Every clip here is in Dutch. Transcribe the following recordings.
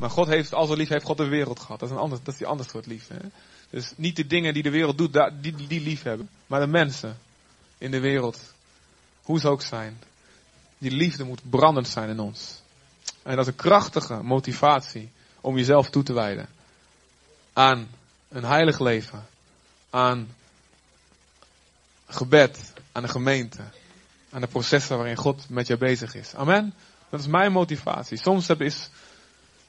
Maar God heeft, als er lief heeft God de wereld gehad. Dat is een ander, dat is die ander soort liefde. Dus niet de dingen die de wereld doet, die, die, lief hebben. Maar de mensen in de wereld. Hoe ze ook zijn. Die liefde moet brandend zijn in ons. En dat is een krachtige motivatie om jezelf toe te wijden. Aan een heilig leven. Aan gebed. Aan de gemeente. Aan de processen waarin God met je bezig is. Amen. Dat is mijn motivatie. Soms heb, is,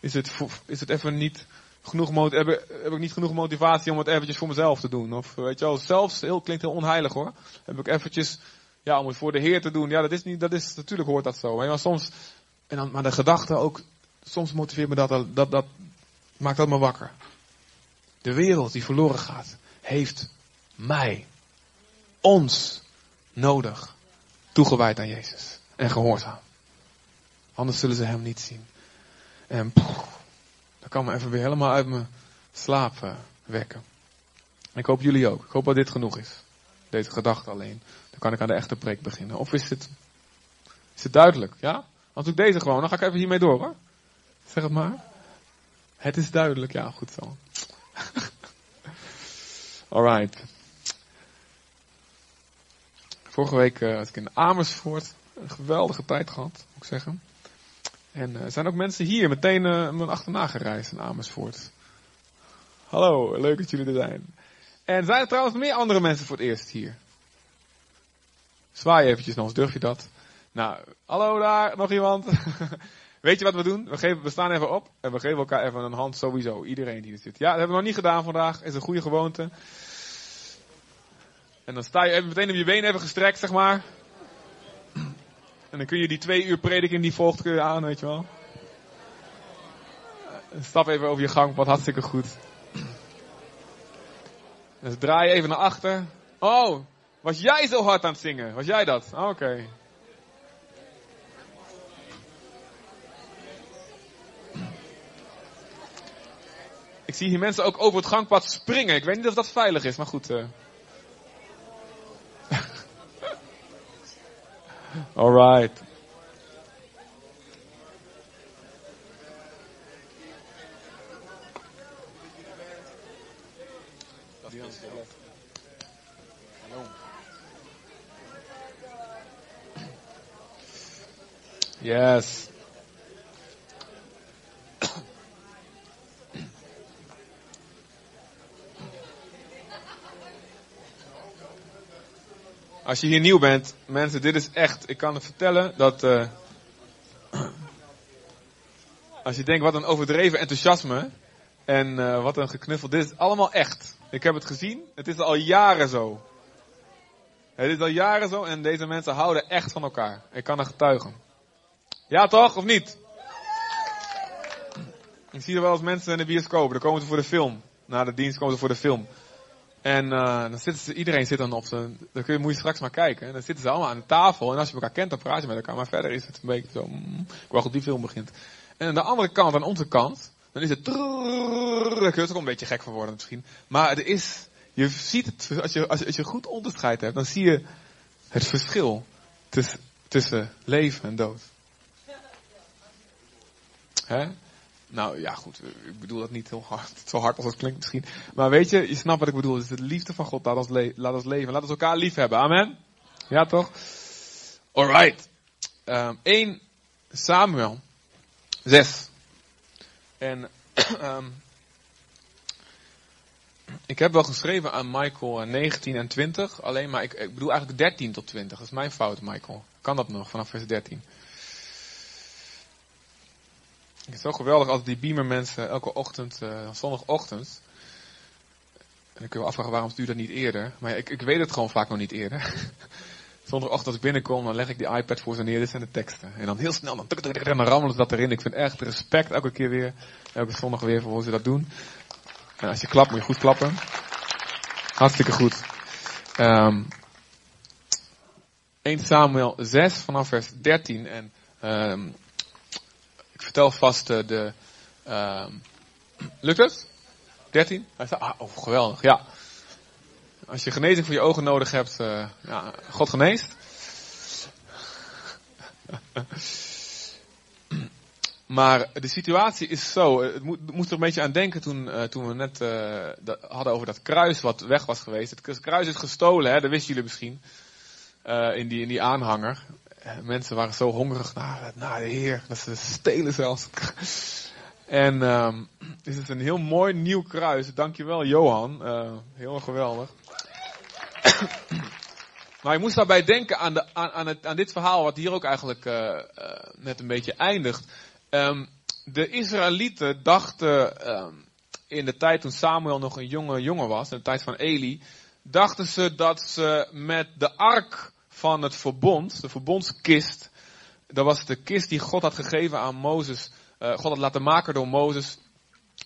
is, het, is het even niet genoeg heb, heb ik niet genoeg motivatie om het eventjes voor mezelf te doen. Of weet je wel, zelfs heel, klinkt heel onheilig hoor. Heb ik eventjes, ja, om het voor de Heer te doen. Ja, dat is niet, dat is, natuurlijk hoort dat zo. Maar soms, en dan, maar de gedachte ook, soms motiveert me dat, dat, dat, dat maakt dat me wakker. De wereld die verloren gaat, heeft mij, ons, nodig. Toegewijd aan Jezus. En gehoorzaam. Anders zullen ze hem niet zien. En poeh, dat kan me even weer helemaal uit mijn slaap eh, wekken. Ik hoop jullie ook. Ik hoop dat dit genoeg is. Deze gedachte alleen. Dan kan ik aan de echte preek beginnen. Of is het, is het duidelijk? Ja? Als ik deze gewoon, dan ga ik even hiermee door hoor. Zeg het maar. Het is duidelijk, ja, goed zo. Alright. Vorige week eh, was ik in Amersfoort. Een geweldige tijd gehad, moet ik zeggen. En eh, er zijn ook mensen hier meteen eh me achterna gereisd in Amersfoort. Hallo, leuk dat jullie er zijn. En zijn er trouwens meer andere mensen voor het eerst hier? Zwaai eventjes nog eens, durf je dat? Nou, hallo daar, nog iemand? Weet je wat we doen? We, geven, we staan even op en we geven elkaar even een hand sowieso. Iedereen die er zit. Ja, dat hebben we nog niet gedaan vandaag. Is een goede gewoonte. En dan sta je even meteen op je been even gestrekt, zeg maar. En dan kun je die twee uur prediking die volgt kun je aan, weet je wel. En stap even over je gangpad, hartstikke goed. Dus draai even naar achter. Oh, was jij zo hard aan het zingen? Was jij dat? Ah, Oké. Ik zie hier mensen ook over het gangpad springen. Ik weet niet of dat veilig is, maar goed. Eh. Alright. Yes. Als je hier nieuw bent, mensen, dit is echt, ik kan het vertellen dat, eh, als je denkt wat een overdreven enthousiasme en eh, wat een geknuffel, dit is allemaal echt. Ik heb het gezien, het is al jaren zo. Het is al jaren zo en deze mensen houden echt van elkaar. Ik kan er getuigen. Ja toch, of niet? Ik zie er wel eens mensen in de bioscoop, dan komen ze voor de film. Na de dienst komen ze voor de film. En eh, dan zitten iedereen zit dan op zijn, dan kun je, moet je straks maar kijken. En dan zitten ze allemaal aan de tafel. En als je elkaar kent, dan praat je met elkaar. Maar verder is het een beetje zo, mm, ik wacht op die film begint. En aan de andere kant, aan onze kant, dan is het trrrr, daar kun je ook een beetje gek van worden misschien. Maar er is, je ziet het, als je, als je, als je goed onderscheid hebt, dan zie je het verschil tussen, tussen leven en dood. Hè? Nou ja, goed, ik bedoel dat niet heel hard, zo hard als het klinkt misschien. Maar weet je, je snapt wat ik bedoel. Het is de liefde van God, laat ons, le ons leven. Laat ons elkaar lief hebben. Amen? Ja toch? Alright. Um, 1 Samuel 6. En um, ik heb wel geschreven aan Michael 19 en 20. Alleen maar ik, ik bedoel eigenlijk 13 tot 20. Dat is mijn fout, Michael. Kan dat nog vanaf vers 13? Het is zo geweldig als die beamer mensen elke ochtend, uh, zondagochtend. En dan kun je afvragen waarom je dat niet eerder. Maar ik, ik weet het gewoon vaak nog niet eerder. Zondagochtend als ik binnenkom, dan leg ik die iPad voor ze neer. Dit zijn de teksten. En dan heel snel, dan, tuk, dan rammelen ze dat erin. Ik vind echt respect elke keer weer. Elke zondag weer voor hoe ze dat doen. En als je klapt, moet je goed klappen. Hartstikke goed. Um, 1 Samuel 6 vanaf vers 13. En um, ik vertel vast uh, de. Uh, lukt het? 13? Ah, oh, geweldig, ja. Als je genezing voor je ogen nodig hebt, uh, ja, God geneest. Maar de situatie is zo. Het moest er een beetje aan denken toen, toen we net hadden over dat kruis wat weg was geweest. Het kruis is gestolen, hè, dat wisten jullie misschien. In, die, in die aanhanger. Mensen waren zo hongerig naar, naar de Heer, dat ze stelen zelfs. en um, dit is een heel mooi nieuw kruis. Dankjewel Johan, heel geweldig. Maar je moest daarbij denken aan, de, aan, het, aan dit verhaal, wat hier ook eigenlijk net een beetje eindigt. Um, de Israëlieten dachten um, in de tijd toen Samuel nog een jonge jongen was, in de tijd van Eli, dachten ze dat ze met de ark van het verbond, de verbondskist, dat was de kist die God had gegeven aan Mozes, uh, God had laten maken door Mozes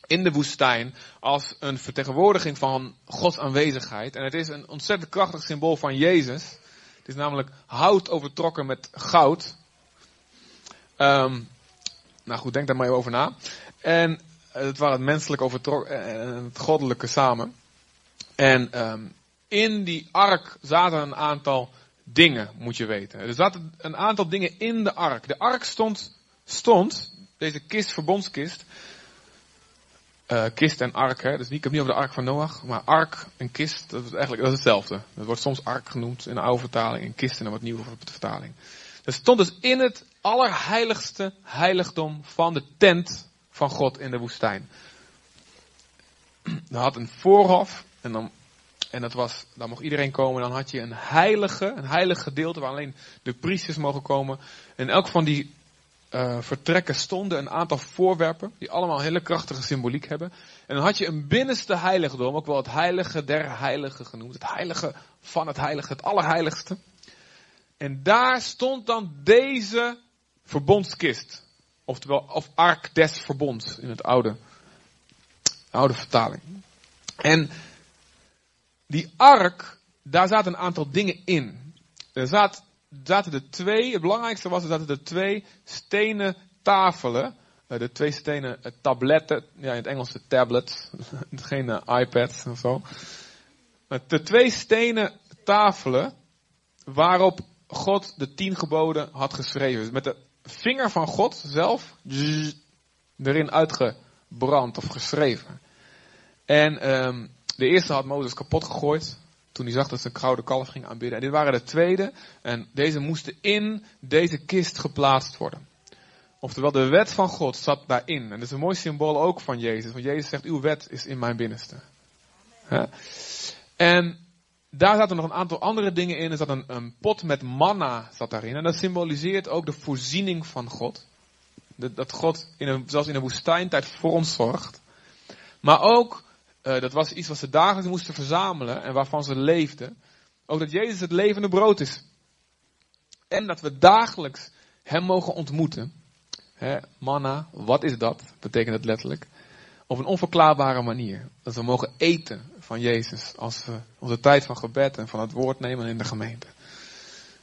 in de woestijn als een vertegenwoordiging van Gods aanwezigheid. En het is een ontzettend krachtig symbool van Jezus. Het is namelijk hout overtrokken met goud. Um, nou goed, denk daar maar even over na. En het waren het menselijk overtrokken en het goddelijke samen. En um, in die ark zaten een aantal dingen, moet je weten. Er zaten een aantal dingen in de ark. De ark stond, stond deze kist, verbondskist, uh, kist en ark, hè. Dus ik heb niet over de ark van Noach, maar ark en kist, dat is eigenlijk dat is hetzelfde. Dat wordt soms ark genoemd in de oude vertaling en kist in een wat nieuwe vertaling. Dat stond dus in het allerheiligste heiligdom van de tent van God in de woestijn. Dat had een voorhof en dan en dat was, daar mocht iedereen komen. Dan had je een heilige, een heilig gedeelte waar alleen de priesters mogen komen. En elk van die uh, vertrekken stonden een aantal voorwerpen die allemaal hele krachtige symboliek hebben. En dan had je een binnenste heiligdom, ook wel het heilige der heiligen genoemd. Het heilige van het heilige, het allerheiligste. En daar stond dan deze verbondskist. Oftewel, of ark des verbonds in het oude, oude vertaling. En die ark, daar zaten een aantal dingen in. Er zat zaten er twee, het belangrijkste was, er zaten er twee stenen tafelen. Eh, de twee stenen eh, tabletten, ja in het Engels de tablet, geen uh, iPad of zo. De twee stenen tafelen waarop God de tien geboden had geschreven. Met de vinger van God zelf erin uitgebrand of geschreven. En um, de eerste had Mozes kapot gegooid toen hij zag dat ze een gouden kalf ging aanbidden. En dit waren de tweede. En deze moesten in deze kist geplaatst worden. Oftewel, de wet van God zat daarin. En dat is een mooi symbool ook van Jezus. Want Jezus zegt, uw wet is in mijn binnenste. En daar zaten nog een aantal andere dingen in. Er zat een, een, pot met manna zat daarin. En dat symboliseert ook de voorziening van God. Dat God, in een, zoals in een woestijntijd, voor ons zorgt. Maar ook uh, dat was iets wat ze dagelijks moesten verzamelen en waarvan ze leefden. Ook dat Jezus het levende brood is. En dat we dagelijks Hem mogen ontmoeten. He, manna, wat is dat? Betekent het letterlijk. Op een onverklaarbare manier. Dat we mogen eten van Jezus als we onze tijd van gebed en van het woord nemen in de gemeente.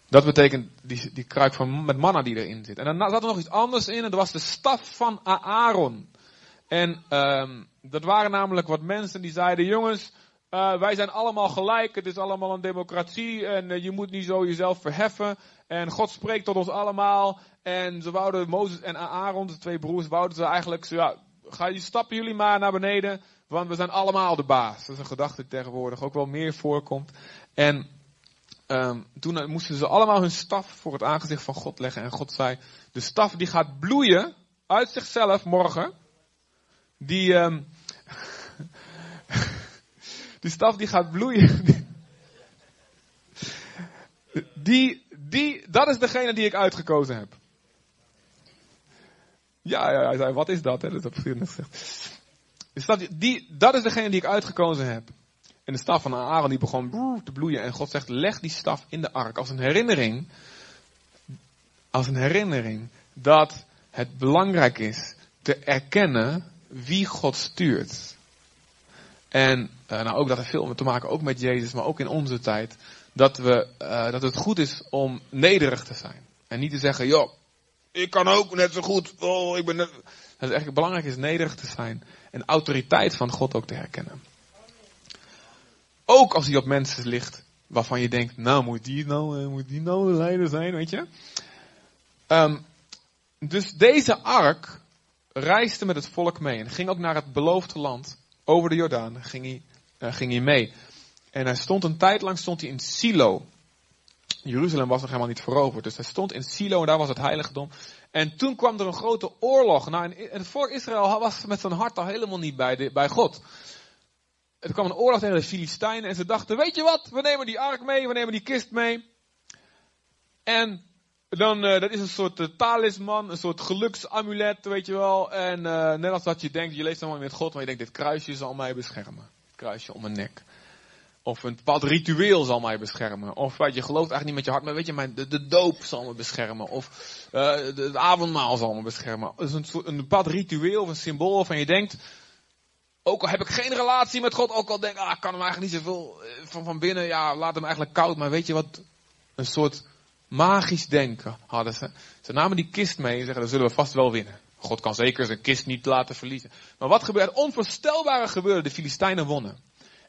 Dat betekent die, die kruik van, met manna die erin zit. En dan zat er nog iets anders in en dat was de staf van Aaron. En um, dat waren namelijk wat mensen die zeiden, jongens, uh, wij zijn allemaal gelijk, het is allemaal een democratie en uh, je moet niet zo jezelf verheffen. En God spreekt tot ons allemaal. En ze wouden, Mozes en Aaron, de twee broers, wouden ze eigenlijk, zo, ja, ga je stappen jullie maar naar beneden, want we zijn allemaal de baas. Dat is een gedachte tegenwoordig ook wel meer voorkomt. En um, toen moesten ze allemaal hun staf voor het aangezicht van God leggen. En God zei, de staf die gaat bloeien uit zichzelf morgen die, um, die staf die gaat bloeien. Die, die, dat is degene die ik uitgekozen heb. Ja, ja, hij zei, wat is dat? Hè? Dat heb ik gezegd. die, dat is degene die ik uitgekozen heb. En de staf van Aaron die begon te bloeien. En God zegt, leg die staf in de ark als een herinnering. Als een herinnering dat het belangrijk is te erkennen wie God stuurt. En uh, nou ook dat heeft veel te maken ook met Jezus, maar ook in onze tijd. Dat, we, uh, dat het goed is om nederig te zijn. En niet te zeggen, joh, ik kan ook net zo goed. Oh, ik ben net... Het is echt belangrijk is nederig te zijn. En autoriteit van God ook te herkennen. Ook als die op mensen ligt waarvan je denkt, nou moet die nou, uh, moet die nou de leider zijn, weet je. Um, dus deze ark reisde met het volk mee en ging ook naar het beloofde land. Over de Jordaan ging hij, uh, ging hij mee. En hij stond een tijd lang stond hij in Silo. Jeruzalem was nog helemaal niet veroverd. Dus hij stond in Silo en daar was het heiligdom. En toen kwam er een grote oorlog. Nou, en het volk Israël was met zijn hart al helemaal niet bij, de, bij God. Er kwam een oorlog tegen de Filistijnen en ze dachten, weet je wat, we nemen die ark mee, we nemen die kist mee. En dan, uh, dat is een soort uh, talisman, een soort geluksamulet, weet je wel. En uh, net als dat je denkt, je leest allemaal met God, maar je denkt, dit kruisje zal mij beschermen. Kruisje om mijn nek. Of een bepaald ritueel zal mij beschermen. Of weet je, gelooft eigenlijk niet met je hart, maar weet je, mijn, de, de doop zal me beschermen. Of het avondmaal zal me beschermen. Het is een, een bepaald ritueel of een symbool waarvan je denkt, ook al heb ik geen relatie met God, ook al denk ik, ah, ik kan hem eigenlijk niet zoveel van, van binnen, ja, laat hem eigenlijk koud. Maar weet je wat, een soort magisch denken hadden ze. Ze namen die kist mee en zeggen, dan zullen we vast wel winnen. God kan zeker zijn kist niet laten verliezen. Maar wat gebeurde? Onvoorstelbare gebeurde. De Filistijnen wonnen.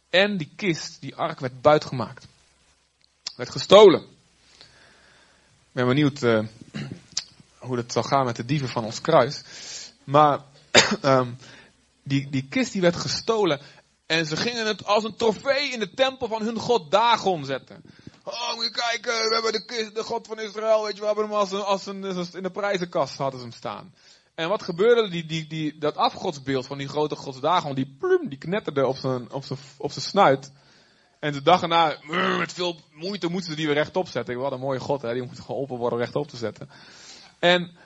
En die kist, die ark, werd buitgemaakt. Werd gestolen. Ik ben benieuwd uh, hoe het zal gaan met de dieven van ons kruis. Maar um, die, die kist die werd gestolen. En ze gingen het als een trofee in de tempel van hun god Dagon zetten. Oh, moet je kijken, we hebben de, de God van Israël, weet je, we hebben hem als een, in de prijzenkast hadden ze hem staan. En wat gebeurde? Die, die, die, dat afgodsbeeld van die grote godsdagen, die plum, die knetterde op zijn, op zijn, op zijn snuit. En de dag erna, met veel moeite moeten ze die weer rechtop zetten. Wat een mooie god, hè? die moet geholpen worden rechtop te zetten. En,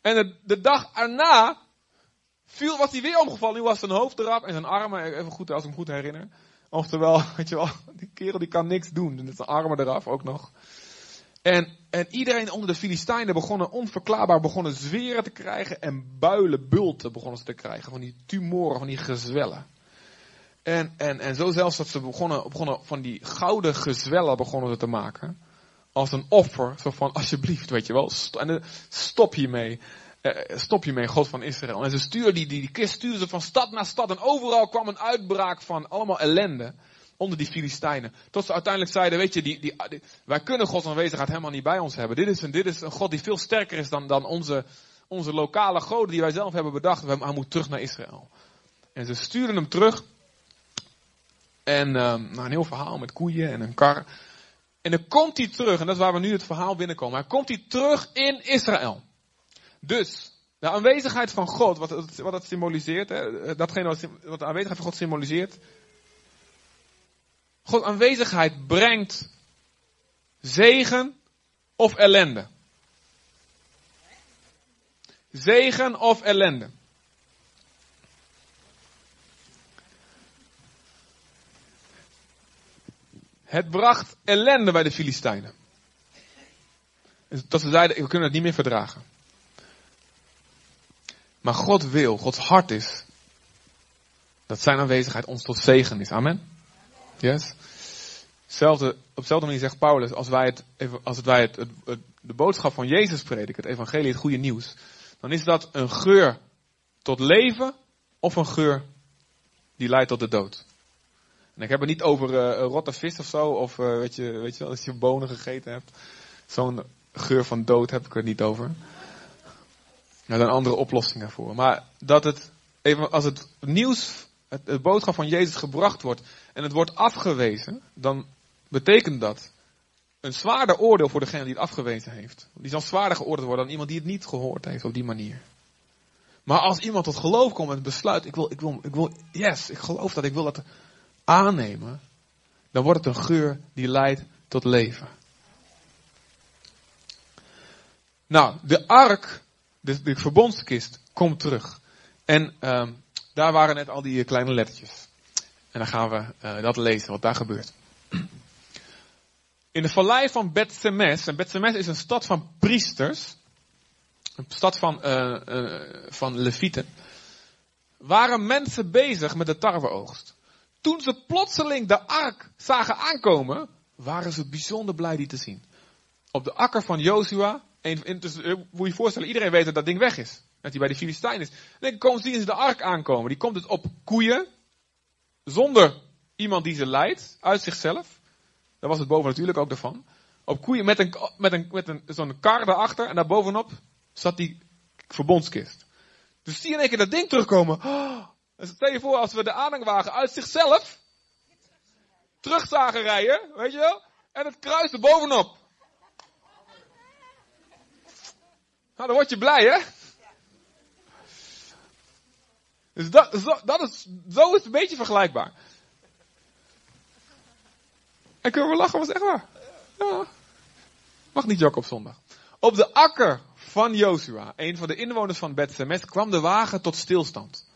en de, de dag erna viel, was hij weer omgevallen. Nu was zijn hoofd eraf en zijn armen, even goed als ik me goed herinner. Oftewel, weet je wel, die kerel die kan niks doen. En zijn armen eraf ook nog. En, en iedereen onder de Filistijnen begonnen onverklaarbaar begonnen zweren te krijgen en builen, bulten begonnen ze te krijgen. Van die tumoren, van die gezwellen. En, en, en zo zelfs dat ze begonnen, begonnen van die gouden gezwellen begonnen ze te maken. Als een offer, zo van alsjeblieft, weet je wel, en stop hiermee. Uh, stop je mee, God van Israël. En ze stuurden die, die, die kist stuurden ze van stad naar stad. En overal kwam een uitbraak van allemaal ellende onder die Filistijnen. Tot ze uiteindelijk zeiden, weet je, die, die, wij kunnen Gods aanwezigheid helemaal niet bij ons hebben. Dit is een, dit is een God die veel sterker is dan, dan onze, onze lokale goden die wij zelf hebben bedacht. Hij moet terug naar Israël. En ze stuurden hem terug. En uh, nou, een heel verhaal met koeien en een kar. En dan komt hij terug, en dat is waar we nu het verhaal binnenkomen. Hij komt hij terug in Israël. Dus, de aanwezigheid van God, wat het, wat symboliseert, hè, datgene wat, de aanwezigheid van God symboliseert. God aanwezigheid brengt zegen of ellende. Zegen of ellende. Het bracht ellende bij de Filistijnen. Dat ze zeiden, we kunnen het niet meer verdragen. Maar God wil, Gods hart is, dat zijn aanwezigheid ons tot zegen is. Amen. Yes? Zelfde, op dezelfde manier zegt Paulus, als wij, het, als wij het, het, de boodschap van Jezus prediken, het evangelie, het goede nieuws, dan is dat een geur tot leven of een geur die leidt tot de dood. En ik heb het niet over uh, rotte vis of zo, of uh, weet, je, weet je wel, als je bonen gegeten hebt. Zo'n geur van dood heb ik er niet over. Er zijn andere oplossingen voor. Maar dat het, even als het nieuws, het, het boodschap van Jezus gebracht wordt en het wordt afgewezen, dan betekent dat een zwaarder oordeel voor degene die het afgewezen heeft. Die zal zwaarder geoordeeld worden dan iemand die het niet gehoord heeft op die manier. Maar als iemand tot geloof komt en besluit, ik wil, ik wil, ik wil, yes, ik geloof dat, ik wil dat aannemen, dan wordt het een geur die leidt tot leven. Nou, de ark de, de verbondskist komt terug. En uh, daar waren net al die kleine lettertjes. En dan gaan we uh, dat lezen, wat daar gebeurt. In de vallei van Bet-Semes, en Bet-Semes is een stad van priesters, een stad van, uh, van levieten, waren mensen bezig met de tarweoogst. Toen ze plotseling de ark zagen aankomen, waren ze bijzonder blij die te zien. Op de akker van Joshua en, en dus, moet je je voorstellen, iedereen weet dat dat ding weg is. Dat hij bij de Filistijn is. En dan komen, zien ze de ark aankomen. Die komt dus op koeien. Zonder iemand die ze leidt. Uit zichzelf. Daar was het boven natuurlijk ook ervan. Op koeien met een, met een, met een, zo'n kar daarachter. En daarbovenop zat die verbondskist. Dus zie je in één keer dat ding terugkomen. Oh, stel je voor als we de aanhangwagen uit zichzelf terug zagen rijden, weet je wel? En het kruis er bovenop. Nou, dan word je blij, hè? Dus dat, zo, dat is, zo is het een beetje vergelijkbaar. En kunnen we lachen, was echt waar. Ja. Mag niet jok op zondag. Op de akker van Jozua, een van de inwoners van Bethsemes, kwam de wagen tot stilstand.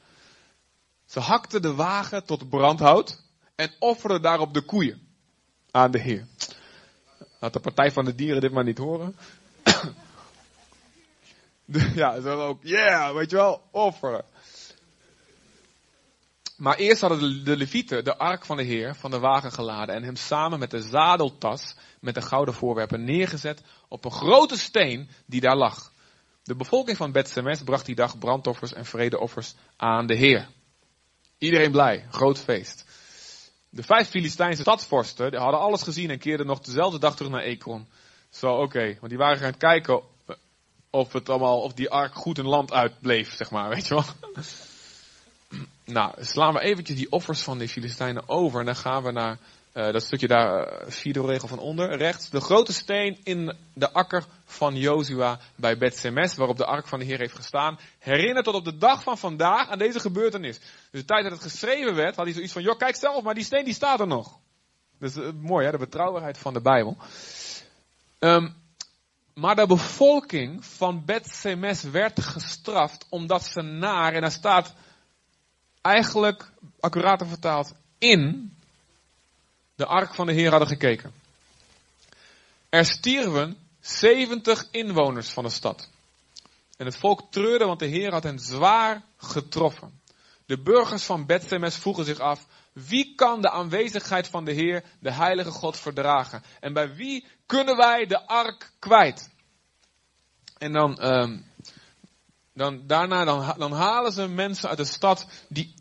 Ze hakten de wagen tot brandhout en offerden daarop de koeien aan de Heer. Laat de partij van de dieren dit maar niet horen. ja, ze ook, yeah, weet je wel, offeren. Maar eerst hadden de levieten de ark van de Heer van de wagen geladen en hem samen met de zadeltas met de gouden voorwerpen neergezet op een grote steen die daar lag. De bevolking van Bethsemes bracht die dag brandoffers en vredeoffers aan de Heer. Iedereen blij, groot feest. De vijf Filistijnse die hadden alles gezien en keerden nog dezelfde dag terug naar Ekron. Zo, oké, want die waren gaan kijken of het allemaal, of die ark goed een land uitbleef, zeg maar, weet je wel. Nou, slaan we eventjes die offers van de Filistijnen over en dan gaan we naar uh, dat stukje daar, vierde regel van onder, rechts. De grote steen in de akker van Jozua bij Bethsemes, waarop de ark van de Heer heeft gestaan, herinnert tot op de dag van vandaag aan deze gebeurtenis. Dus de tijd dat het geschreven werd, had hij zoiets van, joh, kijk zelf, maar die steen die staat er nog. Dus uh, mooi hè, de betrouwbaarheid van de Bijbel. Um, maar de bevolking van Bethsemes werd gestraft omdat ze naar, en daar staat eigenlijk, accurater vertaald, in de ark van de Heer hadden gekeken. Er stierven 70 inwoners van de stad. En het volk treurde, want de Heer had hen zwaar getroffen. De burgers van Bethlehem vroegen zich af, wie kan de aanwezigheid van de Heer, de heilige God, verdragen? En bij wie kunnen wij de ark kwijt? En dan, um, dan daarna dan, halen ze mensen uit de stad die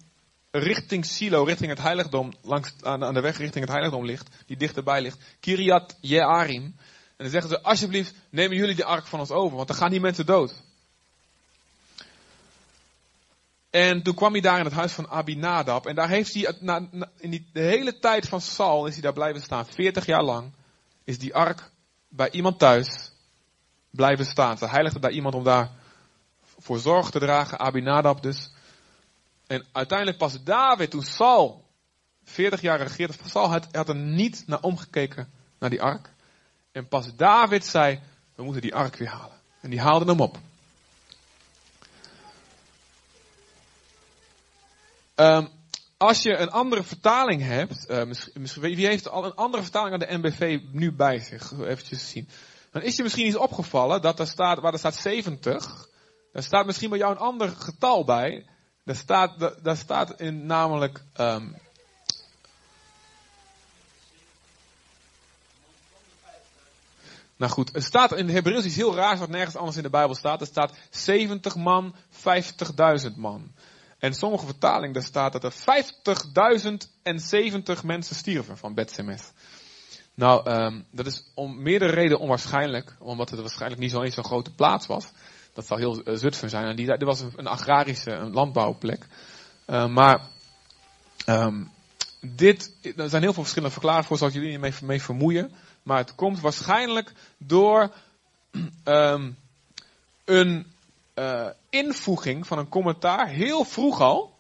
richting Silo, richting het heiligdom, langs, aan, de weg richting het heiligdom ligt, die dichterbij ligt, Kiriat Jearim. En dan zeggen ze, alsjeblieft, nemen jullie de ark van ons over, want dan gaan die mensen dood. En toen kwam hij daar in het huis van Abinadab. En daar heeft hij, in die, de hele tijd van Saul is hij daar blijven staan. 40 jaar lang is die ark bij iemand thuis blijven staan. Ze heiligde daar iemand om daar voor zorg te dragen. Abinadab dus. En uiteindelijk pas David, toen Saul 40 jaar regeerde, Saul had, had er niet naar omgekeken naar die ark. En pas David zei, we moeten die ark weer halen. En die haalde hem op. Um, als je een andere vertaling hebt, uh, wie heeft al een andere vertaling aan de NBV nu bij zich? Even zien. Dan is je misschien iets opgevallen dat er staat, waar er staat 70. Daar staat misschien bij jou een ander getal bij. Daar staat, daar staat in namelijk. Um, nou goed, er staat in het Hebreeuws iets heel raars wat nergens anders in de Bijbel staat. Er staat 70 man, 50.000 man. En sommige vertalingen daar staat dat er 50.070 mensen stierven van Bethsemes. Nou, um, dat is om meerdere redenen onwaarschijnlijk, omdat het waarschijnlijk niet zo'n zo'n grote plaats was. Dat zal heel uh, Zutphen zijn. En die, er was een, agrarische een landbouwplek. Uh, maar um, dit, er zijn heel veel verschillende verklaringen voor, zal ik jullie niet mee, vermoeien. Maar het komt waarschijnlijk door een uh, invoeging van een commentaar heel vroeg al.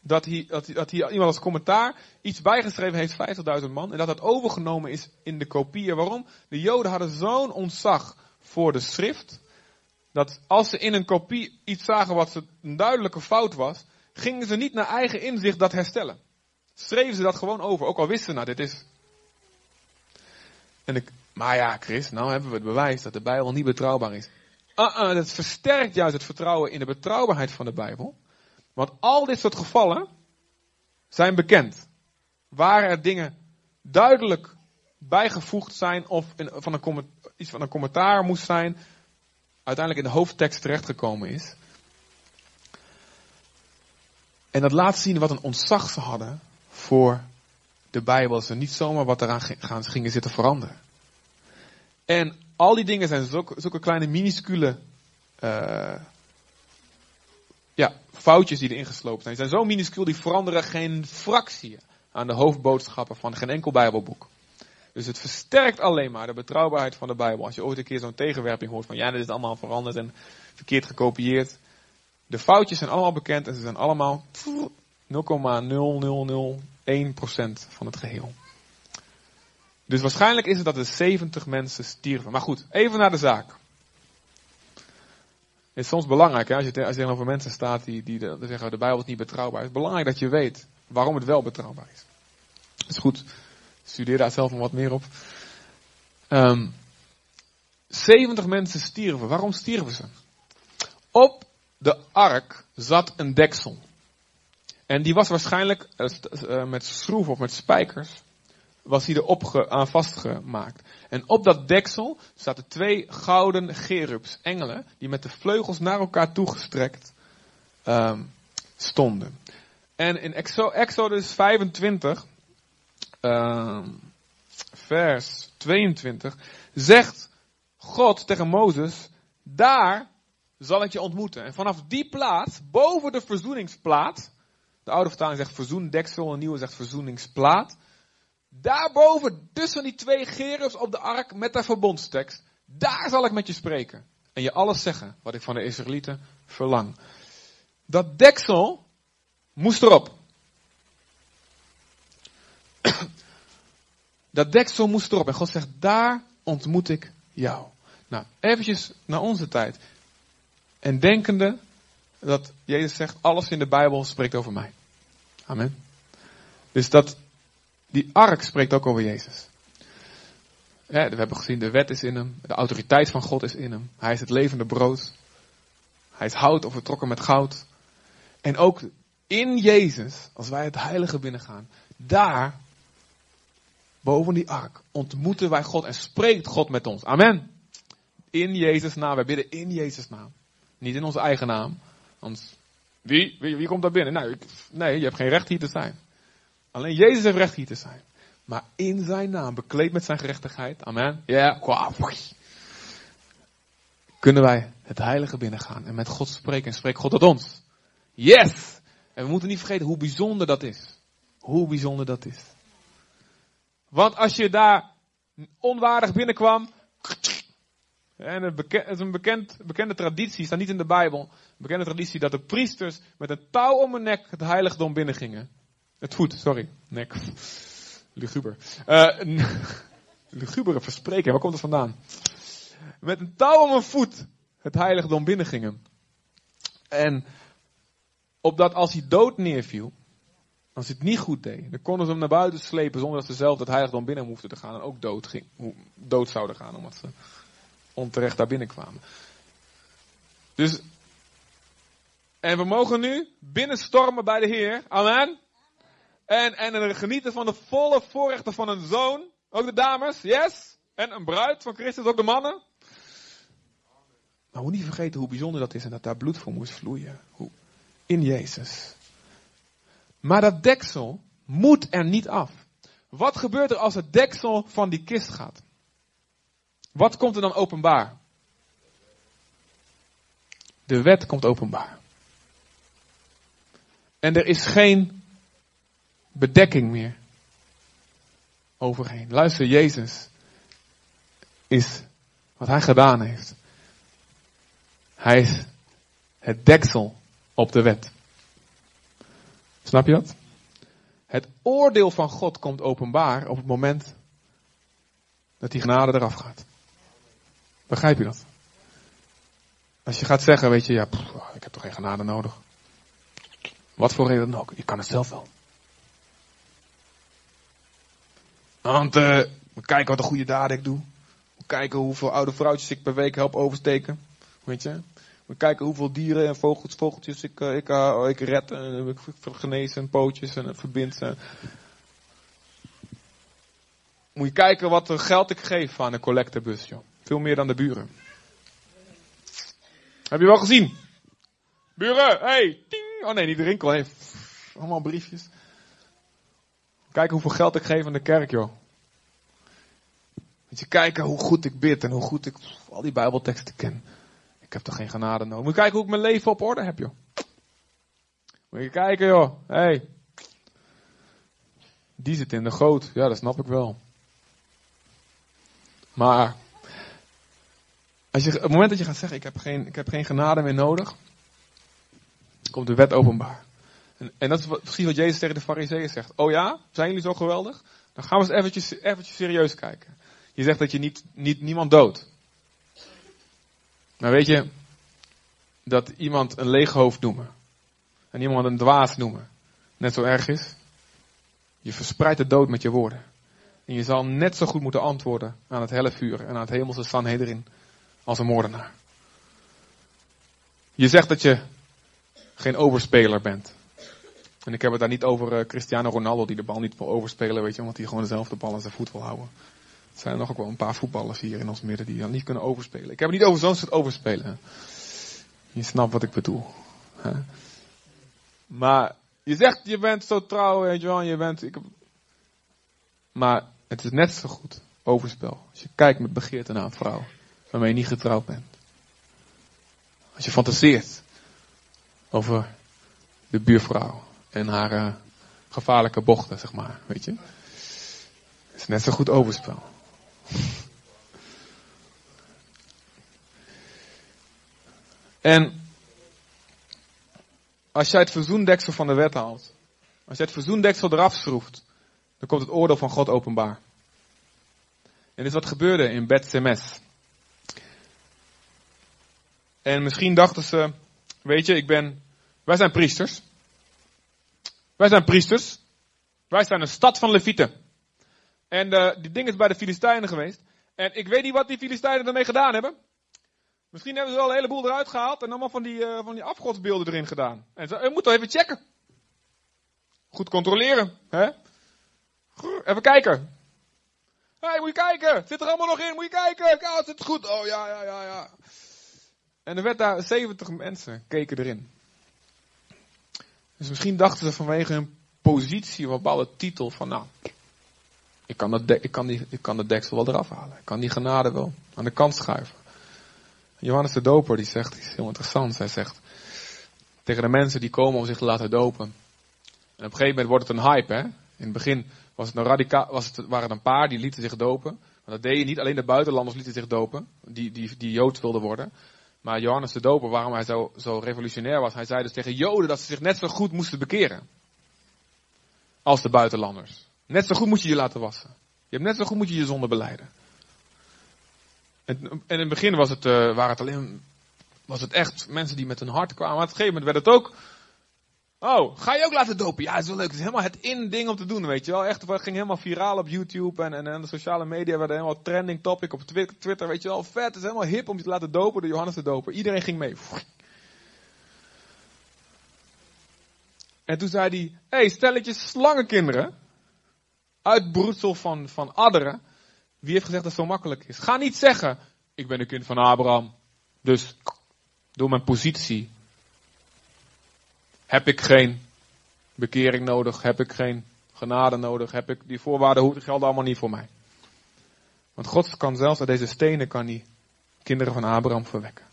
Dat hier, dat, iemand als commentaar iets bijgeschreven heeft, 50.000 man. En dat dat overgenomen is in de kopieën. Waarom? De Joden hadden zo'n ontzag voor de schrift dat als ze in een kopie iets zagen wat een duidelijke fout was, gingen ze niet naar eigen inzicht dat herstellen. Schreven ze dat gewoon over, ook al wisten ze nou dit is. En ik, maar ja, Chris, nou hebben we het bewijs dat de Bijbel niet betrouwbaar is. Uh -uh, dat versterkt juist het vertrouwen in de betrouwbaarheid van de Bijbel. Want al dit soort gevallen zijn bekend. Waar er dingen duidelijk bijgevoegd zijn of in, van een, iets van een commentaar moest zijn, uiteindelijk in de hoofdtekst terechtgekomen is. En dat laat zien wat een ontzag ze hadden voor de Bijbel. Ze niet zomaar wat eraan gaan, gingen zitten veranderen. En al die dingen zijn zulke, zulke kleine minuscule uh, foutjes die erin gesloopt zijn, zijn zo minuscuul, die veranderen geen fractie aan de hoofdboodschappen van geen enkel Bijbelboek. Dus het versterkt alleen maar de betrouwbaarheid van de Bijbel. Als je ooit een keer zo'n tegenwerping hoort van ja, dit is allemaal veranderd en verkeerd gekopieerd. De foutjes zijn allemaal bekend en ze zijn allemaal 0,0001% van het geheel. Dus waarschijnlijk is het dat er 70 mensen stierven. Maar goed, even naar de zaak. Het is soms belangrijk, hè, als, je, als je tegenover mensen staat die, die zeggen de Bijbel is niet betrouwbaar. Het is belangrijk dat je weet waarom het wel betrouwbaar is. Dat is goed. Studeer daar zelf nog wat meer op. Um, ehm, 70 mensen stierven. Waarom stierven ze? Op de ark zat een deksel. En die was waarschijnlijk uh, met schroeven of met spijkers was die erop aan vastgemaakt. En op dat deksel zaten twee gouden gerubs, engelen, die met de vleugels naar elkaar toegestrekt um, stonden. En in Exodus 25, um, vers 22, zegt God tegen Mozes, daar zal ik je ontmoeten. En vanaf die plaats, boven de verzoeningsplaat, de oude vertaling zegt verzoendeksel, een nieuwe zegt verzoeningsplaat, Daarboven, tussen die twee gerubs op de ark met de verbondstekst, daar zal ik met je spreken. En je alles zeggen wat ik van de Israëlieten verlang. Dat deksel moest erop. Dat deksel moest erop. En God zegt, daar ontmoet ik jou. Nou, eventjes naar onze tijd. En denkende dat Jezus zegt, alles in de Bijbel spreekt over mij. Amen. Dus dat die ark spreekt ook over Jezus. we hebben gezien, de wet is in hem, de autoriteit van God is in hem. Hij is het levende brood. Hij is hout of vertrokken met goud. En ook in Jezus, als wij het heilige binnengaan, daar, boven die ark, ontmoeten wij God en spreekt God met ons. Amen. In Jezus naam. Wij bidden in Jezus naam. Niet in onze eigen naam. Want wie, wie, wie komt daar binnen? Nou, nee, je hebt geen recht hier te zijn. Alleen Jezus heeft recht hier te zijn. Maar in zijn naam, bekleed met zijn gerechtigheid, amen. Ja, kunnen wij het heilige binnengaan en met God spreken en spreekt God tot ons. Yes! En we moeten niet vergeten hoe bijzonder dat is. Hoe bijzonder dat is. Want als je daar onwaardig binnenkwam, en het is een bekend, bekende traditie, staat niet in de Bijbel, een bekende traditie dat de priesters met een touw om hun nek het heiligdom binnengingen. Het voet, sorry. Nek. Luguber. Uh, lugubere verspreken, waar komt het vandaan? Met een touw om een voet het heiligdom binnengingen. En opdat als hij dood neerviel, als hij het niet goed deed, dan konden ze hem naar buiten slepen zonder dat ze zelf het heiligdom binnen hoefden te gaan en ook dood, ging, dood zouden gaan, omdat ze onterecht daar binnenkwamen. Dus, en we mogen nu binnenstormen bij de Heer. Amen. En, en genieten van de volle voorrechten van een zoon. Ook de dames, yes. En een bruid van Christus, ook de mannen. Maar hoe niet vergeten hoe bijzonder dat is en dat daar bloed voor moest vloeien. Hoe, in Jezus. Maar dat deksel moet er niet af. Wat gebeurt er als het deksel van die kist gaat? Wat komt er dan openbaar? De wet komt openbaar. En er is geen bedekking meer overheen. Luister, Jezus is wat hij gedaan heeft. Hij is het deksel op de wet. Snap je dat? Het oordeel van God komt openbaar op het moment dat die genade eraf gaat. Begrijp je dat? Als je gaat zeggen, weet je, ja, ik heb toch geen genade nodig. Wat voor reden dan ook, je kan het zelf wel. Want uh, we kijken wat een goede daden ik doe. We kijken hoeveel oude vrouwtjes ik per week help oversteken. Weet je? We kijken hoeveel dieren en vogels, vogeltjes ik, uh, ik, uh, ik red. En ik genezen en pootjes en verbind. Moet je kijken wat geld ik geef aan een collectebus, joh. Veel meer dan de buren. Heb je wel gezien? Buren, hey. Oh nee, niet de winkel, hey. Allemaal briefjes. Kijk hoeveel geld ik geef aan de kerk, joh. Moet je kijken hoe goed ik bid en hoe goed ik al die Bijbelteksten ken. Ik heb toch geen genade nodig. Moet je kijken hoe ik mijn leven op orde heb, joh. Moet je kijken joh. Hey. Die zit in de goot. Ja, dat snap ik wel. Maar. Als je, op het moment dat je gaat zeggen, ik heb geen, ik heb geen genade meer nodig. Komt de wet openbaar. En, dat is precies wat Jezus tegen de fariseeën zegt. Oh ja, zijn jullie zo geweldig? Dan gaan we eens eventjes, eventjes serieus kijken. Je zegt dat je niet, niet, niemand doodt. Maar weet je, dat iemand een leeg hoofd noemen. En iemand een dwaas noemen. Net zo erg is. Je verspreidt de dood met je woorden. En je zal net zo goed moeten antwoorden aan het helle en aan het hemelse Sanhedrin als een moordenaar. Je zegt dat je geen overspeler bent. En ik heb het daar niet over uh, Cristiano Ronaldo die de bal niet wil overspelen, weet je, omdat hij gewoon dezelfde bal aan zijn voet wil houden. Er zijn nog ook wel een paar voetballers hier in ons midden die dan niet kunnen overspelen. Ik heb het niet over zo'n soort overspelen. Je snapt wat ik bedoel. Hè? Maar je zegt je bent zo trouw, weet je wel, je bent. Ik, maar het is net zo goed overspel. Als je kijkt met begeerte naar een vrouw waarmee je niet getrouwd bent. Als je fantaseert over de buurvrouw en haar uh, gevaarlijke bochten, zeg maar, weet je. Het is net zo goed overspel. En als jij het verzoendeksel van de wet haalt, als jij het verzoendeksel eraf schroeft, dan komt het oordeel van God openbaar. En dit is wat gebeurde in Bet Semes. En misschien dachten ze, weet je, ik ben, wij zijn priesters. Wij zijn priesters. Wij zijn een stad van Levieten. En uh, die ding is bij de Filistijnen geweest. En ik weet niet wat die Filistijnen ermee gedaan hebben. Misschien hebben ze wel een heleboel eruit gehaald en allemaal van die, uh, van die afgodsbeelden erin gedaan. En ze, je moet even checken. Goed controleren. Hè? Even kijken. Hé, moet je kijken. Zit er allemaal nog in? Moet je kijken. Ja, zit goed. Oh ja, ja, ja, ja. En er werd daar 70 mensen keken erin. Dus misschien dachten ze vanwege hun positie, een bepaalde titel, van nou, ik kan, dat ik, kan die, ik kan de deksel wel eraf halen. Ik kan die genade wel aan de kant schuiven. Johannes de Doper die zegt iets heel interessants. Hij zegt tegen de mensen die komen om zich te laten dopen. En op een gegeven moment wordt het een hype. Hè? In het begin was het een radicaal, was het, waren er een paar die lieten zich dopen. Maar dat deed je niet. Alleen de buitenlanders lieten zich dopen. Die, die, die Joods wilden worden. Maar Johannes de Doper, waarom hij zo, zo revolutionair was. Hij zei dus tegen Joden dat ze zich net zo goed moesten bekeren. Als de buitenlanders. Net zo goed moet je je laten wassen. Je hebt net zo goed moet je je zonde beleiden. En, en in het begin was het, uh, waren het alleen, was het echt mensen die met hun hart kwamen. Maar op een gegeven moment werd het ook, oh, ga je ook laten dopen? Ja, is wel leuk. Het is helemaal het in-ding om te doen, weet je wel. Echt, het ging helemaal viraal op YouTube en, en, de sociale media werden helemaal trending topic op Twitter, weet je wel. Vet, het is helemaal hip om je te laten dopen door Johannes te dopen. Iedereen ging mee. En toen zei hij, hé, hey, stelletjes slangenkinderen, uitbroedsel van, van adderen, wie heeft gezegd dat zo makkelijk is? Ga niet zeggen, ik ben een kind van Abraham, dus door mijn positie heb ik geen bekering nodig, heb ik geen genade nodig, heb ik die voorwaarden gelden allemaal niet voor mij. Want God kan zelfs uit deze stenen kan die kinderen van Abraham verwekken.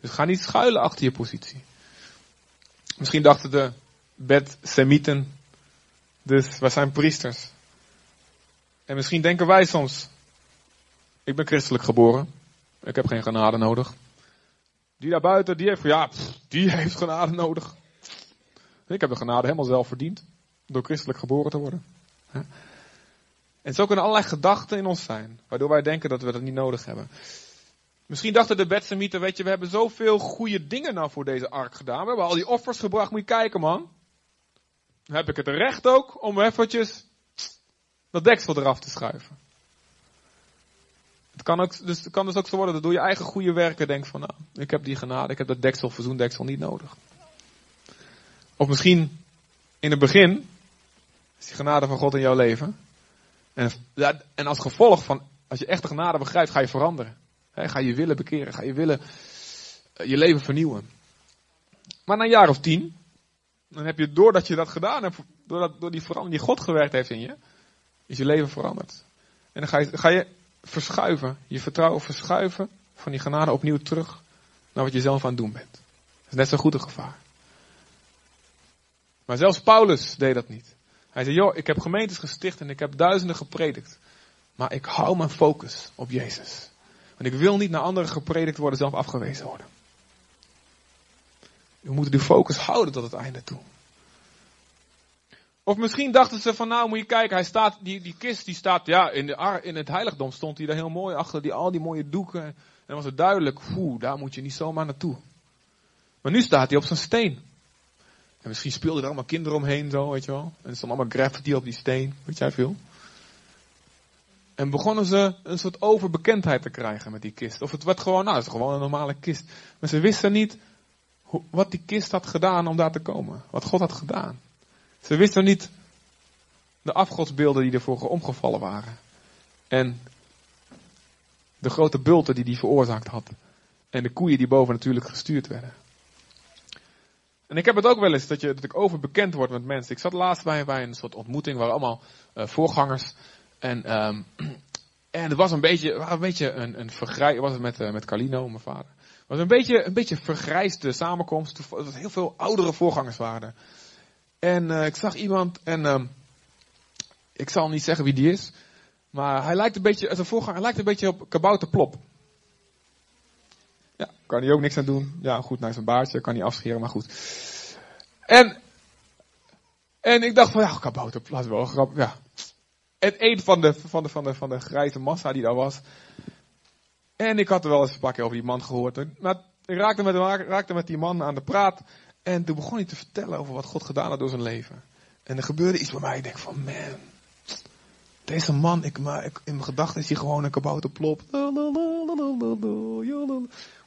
Dus ga niet schuilen achter je positie. Misschien dachten de bed-semieten, dus wij zijn priesters. En misschien denken wij soms, ik ben christelijk geboren. Ik heb geen genade nodig. Die daar buiten, die heeft, ja, die heeft genade nodig. Ik heb de genade helemaal zelf verdiend. Door christelijk geboren te worden. En zo kunnen allerlei gedachten in ons zijn. Waardoor wij denken dat we dat niet nodig hebben. Misschien dachten de Betsemieten, weet je, we hebben zoveel goede dingen nou voor deze ark gedaan. We hebben al die offers gebracht, moet je kijken man. Heb ik het recht ook om eventjes dat deksel eraf te schuiven. Het kan, ook, dus, kan dus ook zo worden dat door je eigen goede werken denkt van nou, ik heb die genade, ik heb dat deksel, verzoendeksel niet nodig. Of misschien in het begin is die genade van God in jouw leven. En, en als gevolg van, als je echt de genade begrijpt, ga je veranderen. ga je willen bekeren, ga je willen eh, je leven vernieuwen. Maar na een jaar of tien, dan heb je doordat je dat gedaan hebt, doordat, door die verandering die God gewerkt heeft in je, is je leven veranderd. En dan ga je, ga je verschuiven, je vertrouwen verschuiven van die genade opnieuw terug naar wat je zelf aan het doen bent. Dat is net zo goed een gevaar. Maar zelfs Paulus deed dat niet. Hij zei, joh, ik heb gemeentes gesticht en ik heb duizenden gepredikt. Maar ik hou mijn focus op Jezus. Want ik wil niet naar anderen gepredikt worden, zelf afgewezen worden. We moeten die focus houden tot het einde toe. Of misschien dachten ze van nou moet je kijken, hij staat, die, die kist die staat, ja in, de, in het heiligdom stond hij daar heel mooi achter, die, al die mooie doeken. En dan was het duidelijk, oeh, daar moet je niet zomaar naartoe. Maar nu staat hij op zijn steen. En misschien speelden er allemaal kinderen omheen zo, weet je wel. En er allemaal graffiti op die steen, weet jij veel. En begonnen ze een soort overbekendheid te krijgen met die kist. Of het werd gewoon, nou, het is gewoon een normale kist. Maar ze wisten niet wat die kist had gedaan om daar te komen. Wat God had gedaan. Ze wisten niet de afgodsbeelden die ervoor omgevallen waren. En de grote bulten die die veroorzaakt had. En de koeien die boven natuurlijk gestuurd werden. En ik heb het ook wel eens dat, je, ik overbekend word met mensen. Ik zat laatst bij, bij een soort ontmoeting waar allemaal uh, voorgangers. En, um, en het was een beetje, een, beetje een, een vergrij, was het met, uh, met Carlino, mijn vader. Het was een beetje een beetje vergrijsde samenkomst. Dat heel veel oudere voorgangers waren. En uh, ik zag iemand en um, ik zal niet zeggen wie die is. Maar hij lijkt een beetje, als een voorganger, hij lijkt een beetje op Kabouter Plop. Ja, kan hij ook niks aan doen. Ja, goed, naar zijn baardje, kan hij afscheren, maar goed. En, en ik dacht van, ja, Kabouter is wel grappig, ja. En een van de, van de, van de, van de grijze massa die daar was. En ik had er wel eens een paar keer over die man gehoord. Maar ik raakte met, raakte met die man aan de praat. En toen begon hij te vertellen over wat God gedaan had door zijn leven. En er gebeurde iets bij mij. Ik denk van, man. Deze man, ik, maar, ik, in mijn gedachten is hij gewoon een kabouterplop.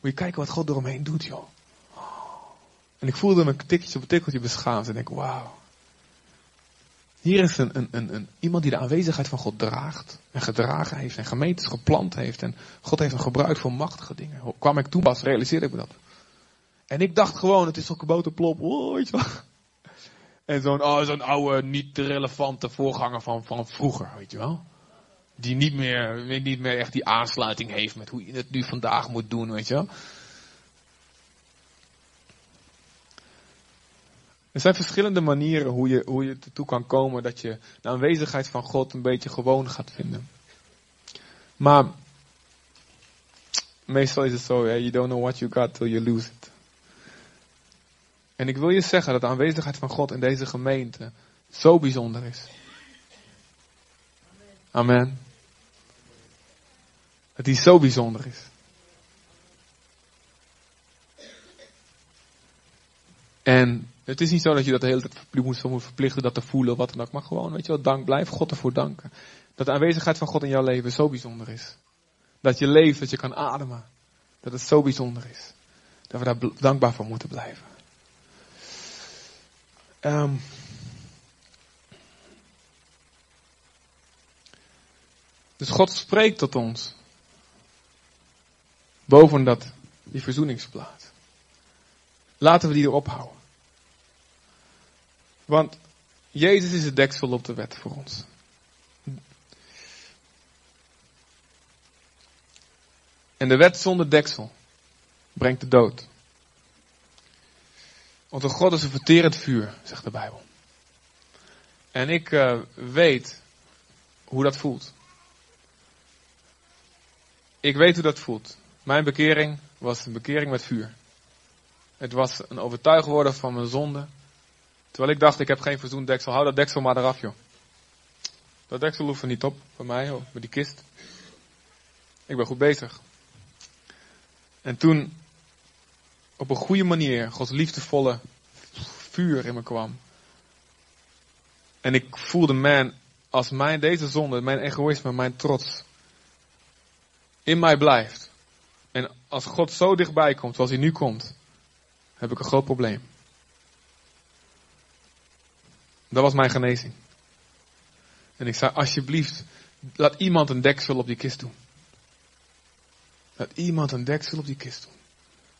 Moet je kijken wat God eromheen doet, joh. En ik voelde me tikkeltje op een tikkeltje beschaamd. En ik denk, wauw. Hier is een, een, een, een, iemand die de aanwezigheid van God draagt. En gedragen heeft. En gemeentes geplant heeft. En God heeft hem gebruikt voor machtige dingen. Kwam ik toen pas, realiseerde ik me dat. En ik dacht gewoon, het is toch kabouterplop. Oh, weet je. En zo'n oh, zo'n oude, niet relevante voorganger van, van vroeger, weet je wel. Die niet meer, niet meer echt die aansluiting heeft met hoe je het nu vandaag moet doen, weet je wel. Er zijn verschillende manieren hoe je, hoe je ertoe kan komen dat je de aanwezigheid van God een beetje gewoon gaat vinden. Maar meestal is het zo, yeah, you don't know what you got till you lose it. En ik wil je zeggen dat de aanwezigheid van God in deze gemeente zo bijzonder is. Amen. Dat die zo bijzonder is. En het is niet zo dat je dat de hele tijd moet, verplichten dat te voelen, wat dan ook. Maar gewoon, weet je wel, dank, blijf God ervoor danken. Dat de aanwezigheid van God in jouw leven zo bijzonder is. Dat je leeft, dat je kan ademen. Dat het zo bijzonder is. Dat we daar dankbaar voor moeten blijven. Um, dus God spreekt tot ons. Boven dat, die verzoeningsplaat. Laten we die erop houden. Want Jezus is het deksel op de wet voor ons. En de wet zonder deksel brengt de dood. Want een God is een verterend vuur, zegt de Bijbel. En ik uh, weet hoe dat voelt. Ik weet hoe dat voelt. Mijn bekering was een bekering met vuur. Het was een overtuigd worden van mijn zonde. Terwijl ik dacht, ik heb geen verzoend deksel. Hou dat deksel maar eraf, joh. Dat deksel hoeft er niet op, voor mij, hoor, met die kist. Ik ben goed bezig. En toen op een goede manier Gods liefdevolle vuur in me kwam. En ik voelde, man, als mijn, deze zonde, mijn egoïsme, mijn trots in mij blijft. En als God zo dichtbij komt zoals hij nu komt, heb ik een groot probleem. Dat was mijn genezing. En ik zei, alsjeblieft, laat iemand een deksel op die kist doen. Laat iemand een deksel op die kist doen.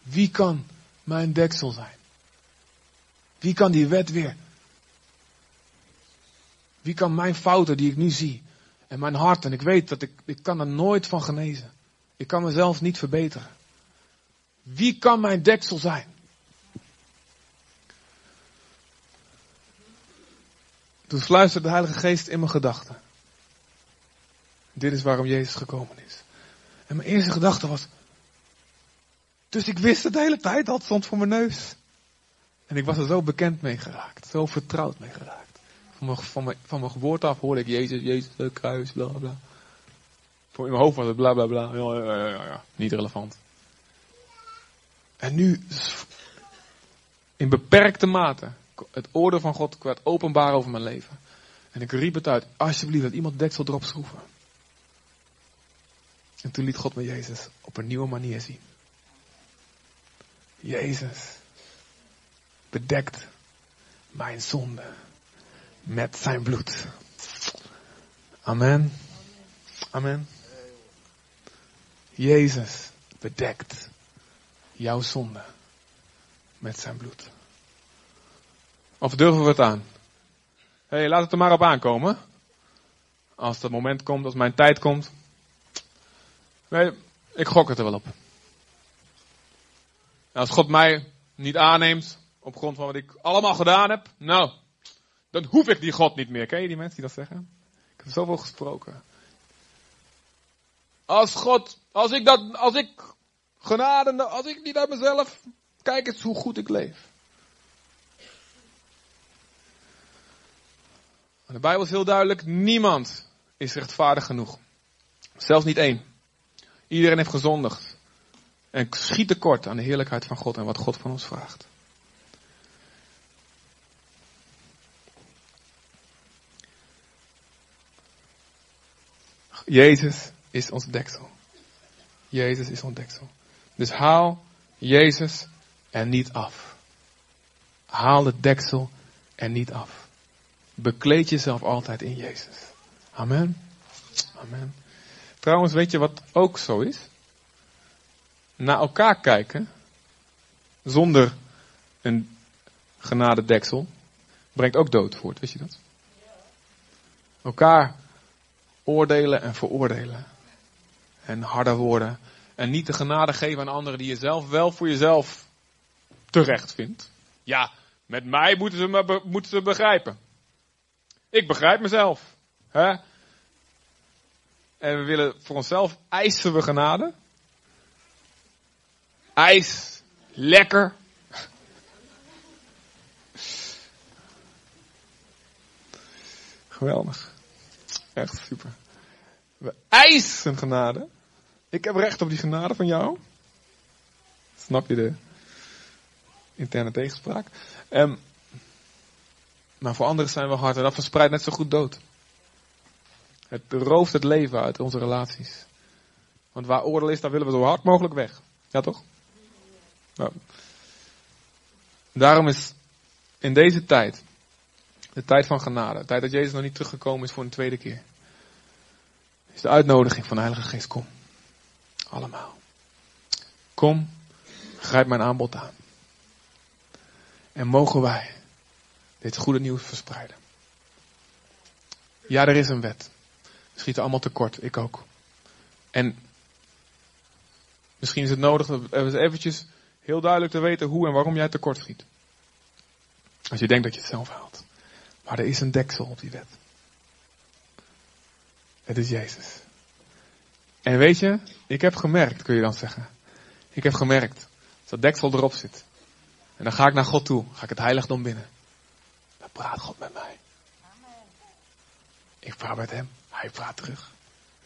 Wie kan mijn deksel zijn? Wie kan die wet weer? Wie kan mijn fouten die ik nu zie en mijn hart en ik weet dat ik, ik kan er nooit van genezen. Ik kan mezelf niet verbeteren. Wie kan mijn deksel zijn? toen fluisterde de Heilige Geest in mijn gedachten. Dit is waarom Jezus gekomen is. En mijn eerste gedachte was, dus ik wist het de hele tijd, dat stond voor mijn neus. En ik was er zo bekend mee geraakt, zo vertrouwd mee geraakt. Van mijn, van mijn, van mijn af hoorde ik Jezus, Jezus, het kruis, bla bla. In mijn hoofd was het bla bla bla. Ja, ja, ja, ja. Niet relevant. En nu, in beperkte mate, het oordeel van God werd openbaar over mijn leven. En ik riep het uit, alsjeblieft, dat iemand deksel erop schroeven. En toen liet God me Jezus op een nieuwe manier zien. Jezus bedekt mijn zonde met zijn bloed. Amen. Amen. Jezus bedekt jouw zonde met zijn bloed. Of durven we het aan? Hé, hey, laat het er maar op aankomen. Als dat moment komt, als mijn tijd komt. Nee, ik gok het er wel op. Als God mij niet aanneemt op grond van wat ik allemaal gedaan heb, nou, dan hoef ik die God niet meer. Ken je die mensen die dat zeggen? Ik heb zoveel gesproken. Als God, als ik dat, als ik genade, als ik niet uit mezelf, kijk eens hoe goed ik leef. De Bijbel is heel duidelijk, niemand is rechtvaardig genoeg. Zelfs niet één. Iedereen heeft gezondigd. En schiet tekort aan de heerlijkheid van God en wat God van ons vraagt. Jezus is ons deksel. Jezus is ons deksel. Dus haal Jezus er niet af. Haal de deksel er niet af. Bekleed jezelf altijd in Jezus. Amen. Amen. Trouwens, weet je wat ook zo is? Naar elkaar kijken, zonder een genadedeksel, brengt ook dood voort. Wist je dat? Elkaar oordelen en veroordelen. En harder worden. En niet de genade geven aan anderen die je zelf wel voor jezelf terecht vindt. Ja, met mij moeten ze me moeten ze begrijpen. Ik begrijp mezelf. Hè? En we willen voor onszelf eisen we genade. IJs, lekker. Geweldig. Echt super. We eisen genade. Ik heb recht op die genade van jou. Snap je de interne tegenspraak? Um, maar voor anderen zijn we hard en dat verspreidt net zo goed dood. Het rooft het leven uit onze relaties. Want waar oordeel is, daar willen we zo hard mogelijk weg. Ja toch? Nou. Daarom is in deze tijd, de tijd van genade, de tijd dat Jezus nog niet teruggekomen is voor een tweede keer, is de uitnodiging van de Heilige Geest, kom. Allemaal. Kom, grijp mijn aanbod aan. En mogen wij dit goede nieuws verspreiden. Ja, er is een wet. We schieten allemaal tekort, ik ook. En misschien is het nodig dat we eventjes heel duidelijk te weten hoe en waarom jij tekort schiet. Als je denkt dat je het zelf haalt. Maar er is een deksel op die wet. Het is Jezus. En weet je, ik heb gemerkt, kun je dan zeggen. Ik heb gemerkt dat dat deksel erop zit. En dan ga ik naar God toe, ga ik het heiligdom binnen. Dan praat God met mij. Ik praat met hem, hij praat terug.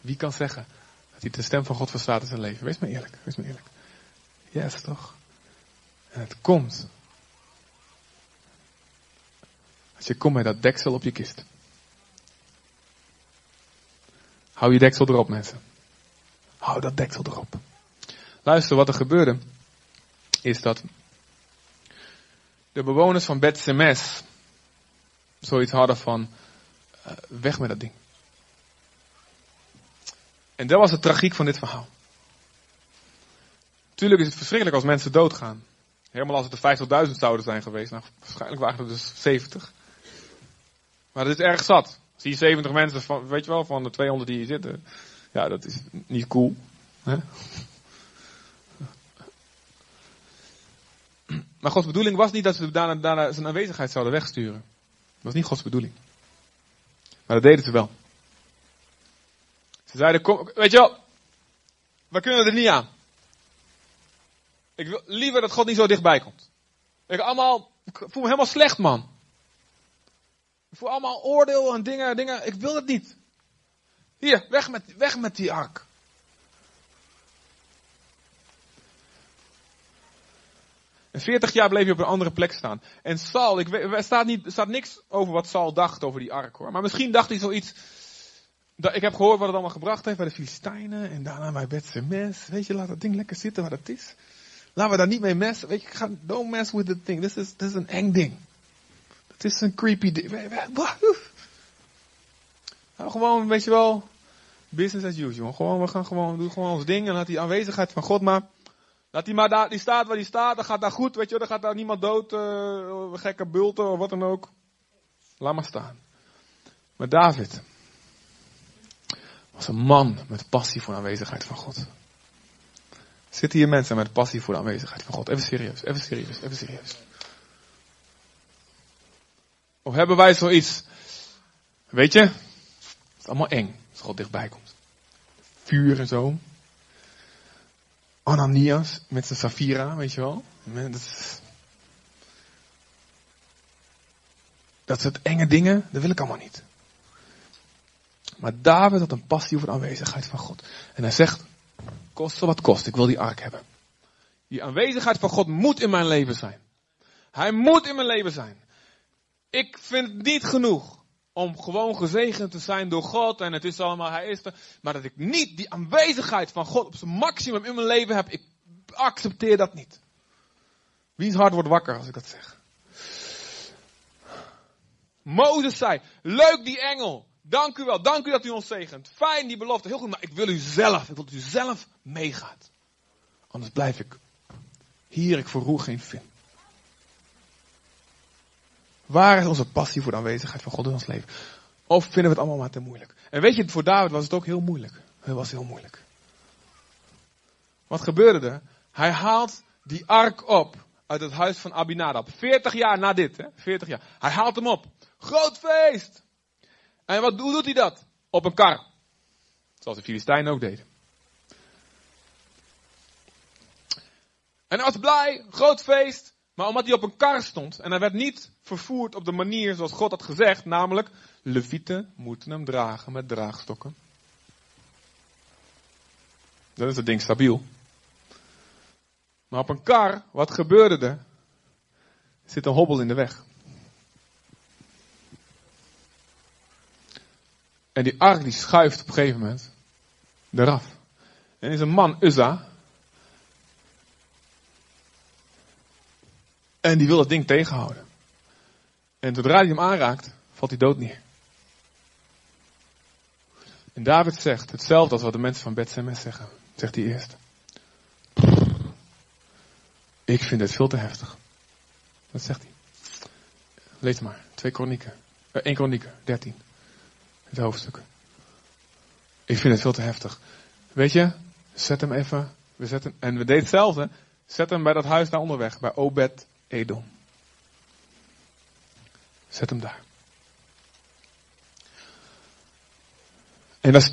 Wie kan zeggen dat hij de stem van God verstaat in zijn leven? Wees maar eerlijk, wees maar eerlijk. Is toch? En het komt. Als je komt met dat deksel op je kist. Hou je deksel erop, mensen. Hou dat deksel erop. Luister, wat er gebeurde, is dat de bewoners van Bet Semes zoiets hadden van, uh, weg met dat ding. En dat was de tragiek van dit verhaal. Tuurlijk is het verschrikkelijk als mensen doodgaan. Helemaal als het er 50.000 zouden zijn geweest. Nou, waarschijnlijk waren het dus 70. Maar dat is erg zat. Zie je 70 mensen, van, weet je wel, van de 200 die hier zitten. Ja, dat is niet cool. Hè? Maar Gods bedoeling was niet dat ze daarna, daarna zijn aanwezigheid zouden wegsturen. Dat was niet Gods bedoeling. Maar dat deden ze wel. Ze zeiden, kom, weet je wel, we kunnen er niet aan. Ik wil liever dat God niet zo dichtbij komt. Ik, allemaal, ik voel me helemaal slecht, man. Ik voel allemaal oordeel en dingen, dingen. Ik wil het niet. Hier, weg met, weg met die ark. En 40 jaar bleef hij op een andere plek staan. En Saul, ik er staat, niet, staat niks over wat Saul dacht over die ark hoor. Maar misschien dacht hij zoiets. Dat, ik heb gehoord wat het allemaal gebracht heeft bij de Filistijnen. En daarna bij Betse Mes. Weet je, laat dat ding lekker zitten waar het is. Laten we daar niet mee messen. Weet je, don't mess with the thing. This is, this is een eng ding. Het is een creepy ding. Nou, gewoon, weet je wel, business as usual. Gewoon, we gaan gewoon, doen gewoon ons ding en laat die aanwezigheid van God maar. Laat die maar daar, die staat waar die staat, dan gaat daar goed, weet je dan gaat daar niemand dood, uh, gekke bulten of wat dan ook. Laat maar staan. Maar David was een man met passie voor de aanwezigheid van God. Zitten hier mensen met passie voor de aanwezigheid van God? Even serieus, even serieus, even serieus. Of hebben wij zoiets? Weet je, het is allemaal eng als God dichtbij komt. Vuur en zo. Ananias met zijn Safira, weet je wel. Dat, soort enge dingen, dat wil ik allemaal niet. Maar David had een passie voor de aanwezigheid van God. En hij zegt, koste wat kost, ik wil die ark hebben. Die aanwezigheid van God moet in mijn leven zijn. Hij moet in mijn leven zijn. Ik vind het niet genoeg om gewoon gezegend te zijn door God en het is allemaal, hij is er. Maar dat ik niet die aanwezigheid van God op zijn maximum in mijn leven heb, ik accepteer dat niet. Wiens hart wordt wakker als ik dat zeg? Mozes zei, leuk die engel. Dank u wel, dank u dat u ons zegent. Fijn die belofte, heel goed, maar ik wil u zelf, ik wil dat u zelf meegaat. Anders blijf ik hier, ik verroer geen vin. Waar is onze passie voor de aanwezigheid van God in ons leven? Of vinden we het allemaal maar te moeilijk? En weet je, voor David was het ook heel moeilijk. Het was heel moeilijk. Wat gebeurde er? Hij haalt die ark op uit het huis van Abinadab. 40 jaar na dit, hè? 40 jaar. Hij haalt hem op. Groot feest! En wat, hoe doet hij dat? Op een kar. Zoals de Filistijnen ook deden. En hij was blij, groot feest. Maar omdat hij op een kar stond en hij werd niet vervoerd op de manier zoals God had gezegd, namelijk levieten moeten hem dragen met draagstokken. Dan is het ding stabiel. Maar op een kar, wat gebeurde er? Er zit een hobbel in de weg. En die ark die schuift op een gegeven moment eraf. En is een man, Uzza. En die wil dat ding tegenhouden. En zodra hij hem aanraakt, valt hij dood neer. En David zegt hetzelfde als wat de mensen van Bethsemes zeggen. Zegt hij eerst. Ik vind dit veel te heftig. Dat zegt hij. Lees maar. twee Kronieken. Eh, 1 Kronieken 13 het hoofdstuk. Ik vind het veel te heftig. Weet je, zet hem even. We zetten, en we deden hetzelfde. Zet hem bij dat huis naar onderweg, bij Obed Edom. Zet hem daar. En daar,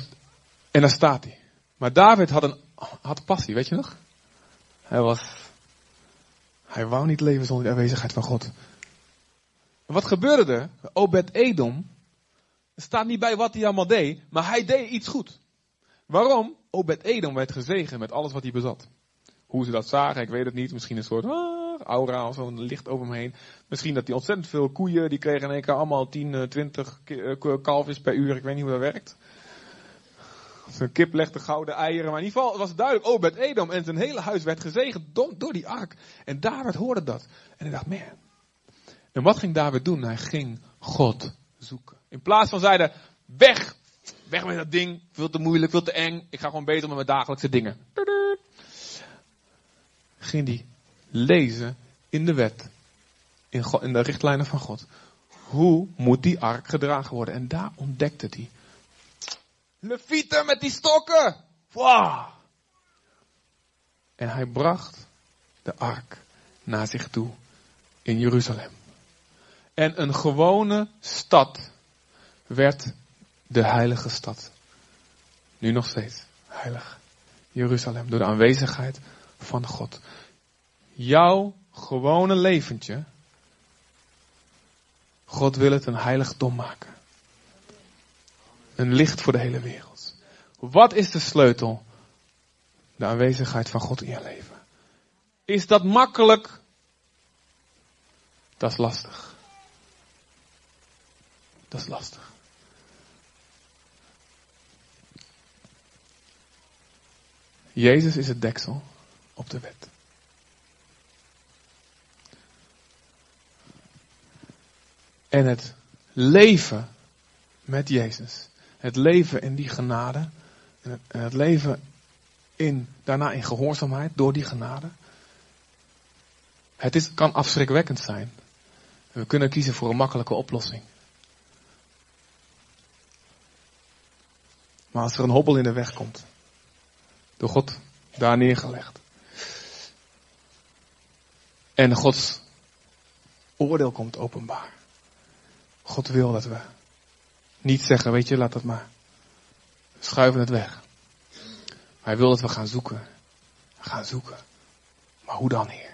en daar staat hij. Maar David had, een, had passie, weet je nog? Hij was. Hij wou niet leven zonder de aanwezigheid van God. Wat gebeurde er? Obed Edom er staat niet bij wat hij allemaal deed, maar hij deed iets goed. Waarom? Obed Edom werd gezegend met alles wat hij bezat. Hoe ze dat zagen, ik weet het niet. Misschien een soort ah, aura of zo'n licht over hem heen. Misschien dat hij ontzettend veel koeien, die kregen in één keer allemaal 10, 20 kalfjes per uur. Ik weet niet hoe dat werkt. Zijn kip legde gouden eieren. Maar in ieder geval was het duidelijk, oh, Edom en zijn hele huis werd gezegend door die ark. En David hoorde dat. En hij dacht, man. En wat ging David doen? Hij ging God zoeken. In plaats van zeiden, weg, weg met dat ding, veel te moeilijk, veel te eng. Ik ga gewoon beter met mijn dagelijkse dingen ging hij lezen in de wet, in, in de richtlijnen van God. Hoe moet die ark gedragen worden? En daar ontdekte hij. Levieten met die stokken! Wow. En hij bracht de ark naar zich toe in Jeruzalem. En een gewone stad werd de heilige stad. Nu nog steeds heilig. Jeruzalem. Door de aanwezigheid van God. Jouw gewone leventje. God wil het een heiligdom maken. Een licht voor de hele wereld. Wat is de sleutel? De aanwezigheid van God in je leven. Is dat makkelijk? Dat is lastig. Dat is lastig. Jezus is het deksel op de wet. En het leven met Jezus. Het leven in die genade. En het, leven in, daarna in gehoorzaamheid door die genade. Het is, kan afschrikwekkend zijn. we kunnen kiezen voor een makkelijke oplossing. Maar als er een hobbel in de weg komt, door God daar neergelegd. En Gods oordeel komt openbaar. God wil dat we niet zeggen, weet je, laat dat maar. Schuiven het weg. Hij wil dat we gaan zoeken. Gaan zoeken. Maar hoe dan, Heer?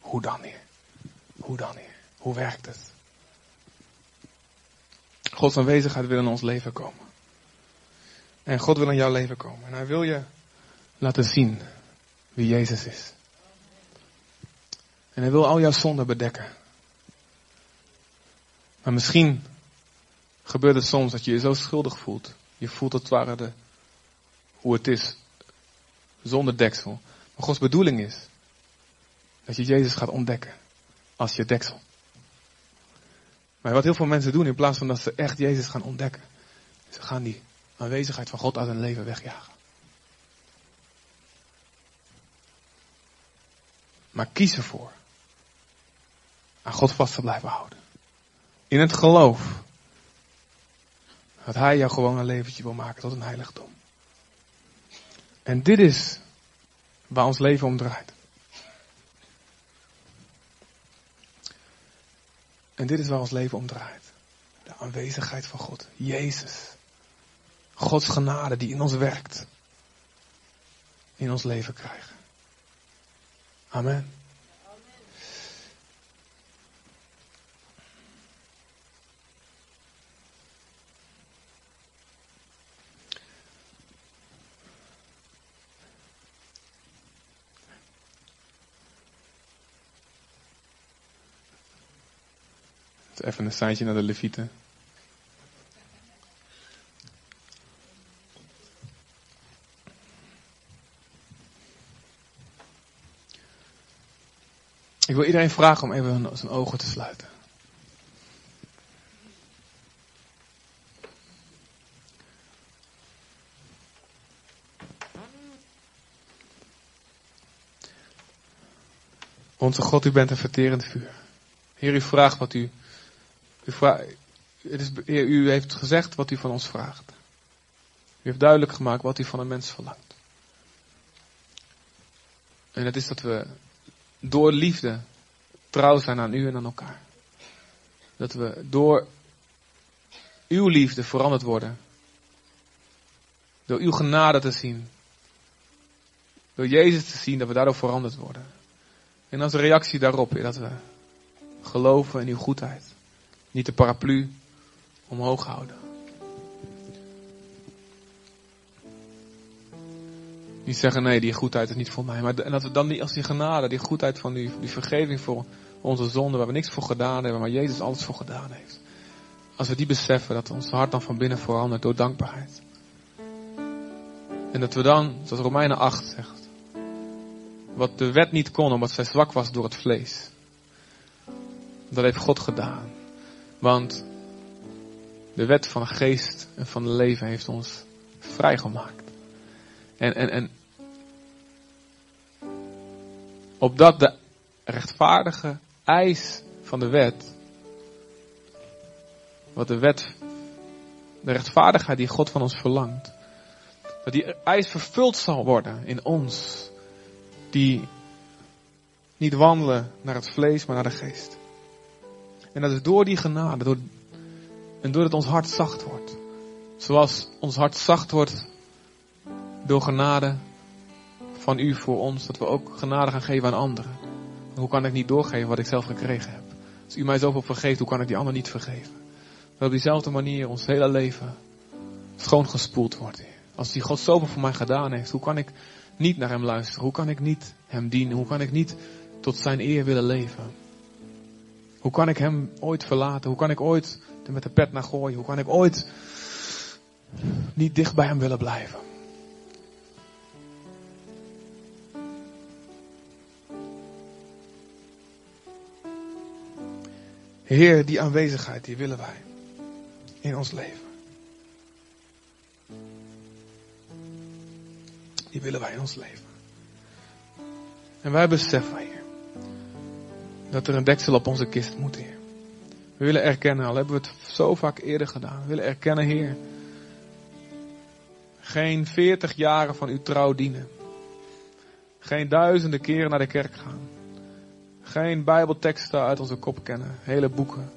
Hoe dan, Heer? Hoe dan, Heer? Hoe werkt het? Gods aanwezigheid wil in ons leven komen. En God wil in jouw leven komen. En hij wil je laten zien wie Jezus is. En hij wil al jouw zonden bedekken. Maar misschien gebeurt het soms dat je je zo schuldig voelt. Je voelt het ware de, hoe het is. Zonder deksel. Maar Gods bedoeling is dat je Jezus gaat ontdekken als je deksel. Maar wat heel veel mensen doen in plaats van dat ze echt Jezus gaan ontdekken. Ze gaan die aanwezigheid van God uit hun leven wegjagen. Maar kies ervoor aan God vast te blijven houden. In het geloof dat Hij jou gewoon een leventje wil maken tot een heiligdom. En dit is waar ons leven om draait. En dit is waar ons leven om draait. De aanwezigheid van God. Jezus. Gods genade die in ons werkt. In ons leven krijgen. Amen. Even een seintje naar de Levieten. Wil iedereen vragen om even zijn ogen te sluiten. Onze God, u bent een verterend vuur. Heer, u vraagt wat u. U, vraagt, het is, u heeft gezegd wat u van ons vraagt. U heeft duidelijk gemaakt wat u van een mens verlangt. En het is dat we door liefde trouw zijn aan u en aan elkaar. Dat we door uw liefde veranderd worden. Door uw genade te zien. Door Jezus te zien dat we daardoor veranderd worden. En als reactie daarop dat we geloven in uw goedheid. Niet de paraplu omhoog houden. Niet zeggen, nee, die goedheid is niet voor mij. Maar en dat we dan die, als die genade, die goedheid van die, die vergeving voor onze zonden, waar we niks voor gedaan hebben, maar Jezus alles voor gedaan heeft. Als we die beseffen, dat ons hart dan van binnen verandert door dankbaarheid. En dat we dan, zoals Romeinen 8 zegt, wat de wet niet kon, omdat zij zwak was door het vlees. Dat heeft God gedaan. Want de wet van de geest en van het leven heeft ons vrijgemaakt. En, en, en opdat de rechtvaardige eis van de wet, wat de wet, de rechtvaardigheid die God van ons verlangt, dat die eis vervuld zal worden in ons, die niet wandelen naar het vlees, maar naar de geest. En dat is door die genade, door, en doordat ons hart zacht wordt, Zoals ons hart zacht wordt door genade van u voor ons, dat we ook genade gaan geven aan anderen. Hoe kan ik niet doorgeven wat ik zelf gekregen heb? Als u mij zoveel vergeeft, hoe kan ik die ander niet vergeven? Dat op diezelfde manier ons hele leven schoongespoeld wordt. Als die God zoveel voor mij gedaan heeft, hoe kan ik niet naar hem luisteren? Hoe kan ik niet hem dienen? Hoe kan ik niet tot zijn eer willen leven? Hoe kan ik hem ooit verlaten? Hoe kan ik ooit er met de pet naar gooien? Hoe kan ik ooit niet dicht bij hem willen blijven? Heer, die aanwezigheid, die willen wij in ons leven. Die willen wij in ons leven. En wij beseffen, Heer, dat er een deksel op onze kist moet, Heer. We willen erkennen, al hebben we het zo vaak eerder gedaan. We willen erkennen, Heer. Geen veertig jaren van uw trouw dienen. Geen duizenden keren naar de kerk gaan. Geen bijbelteksten uit onze kop kennen. Hele boeken.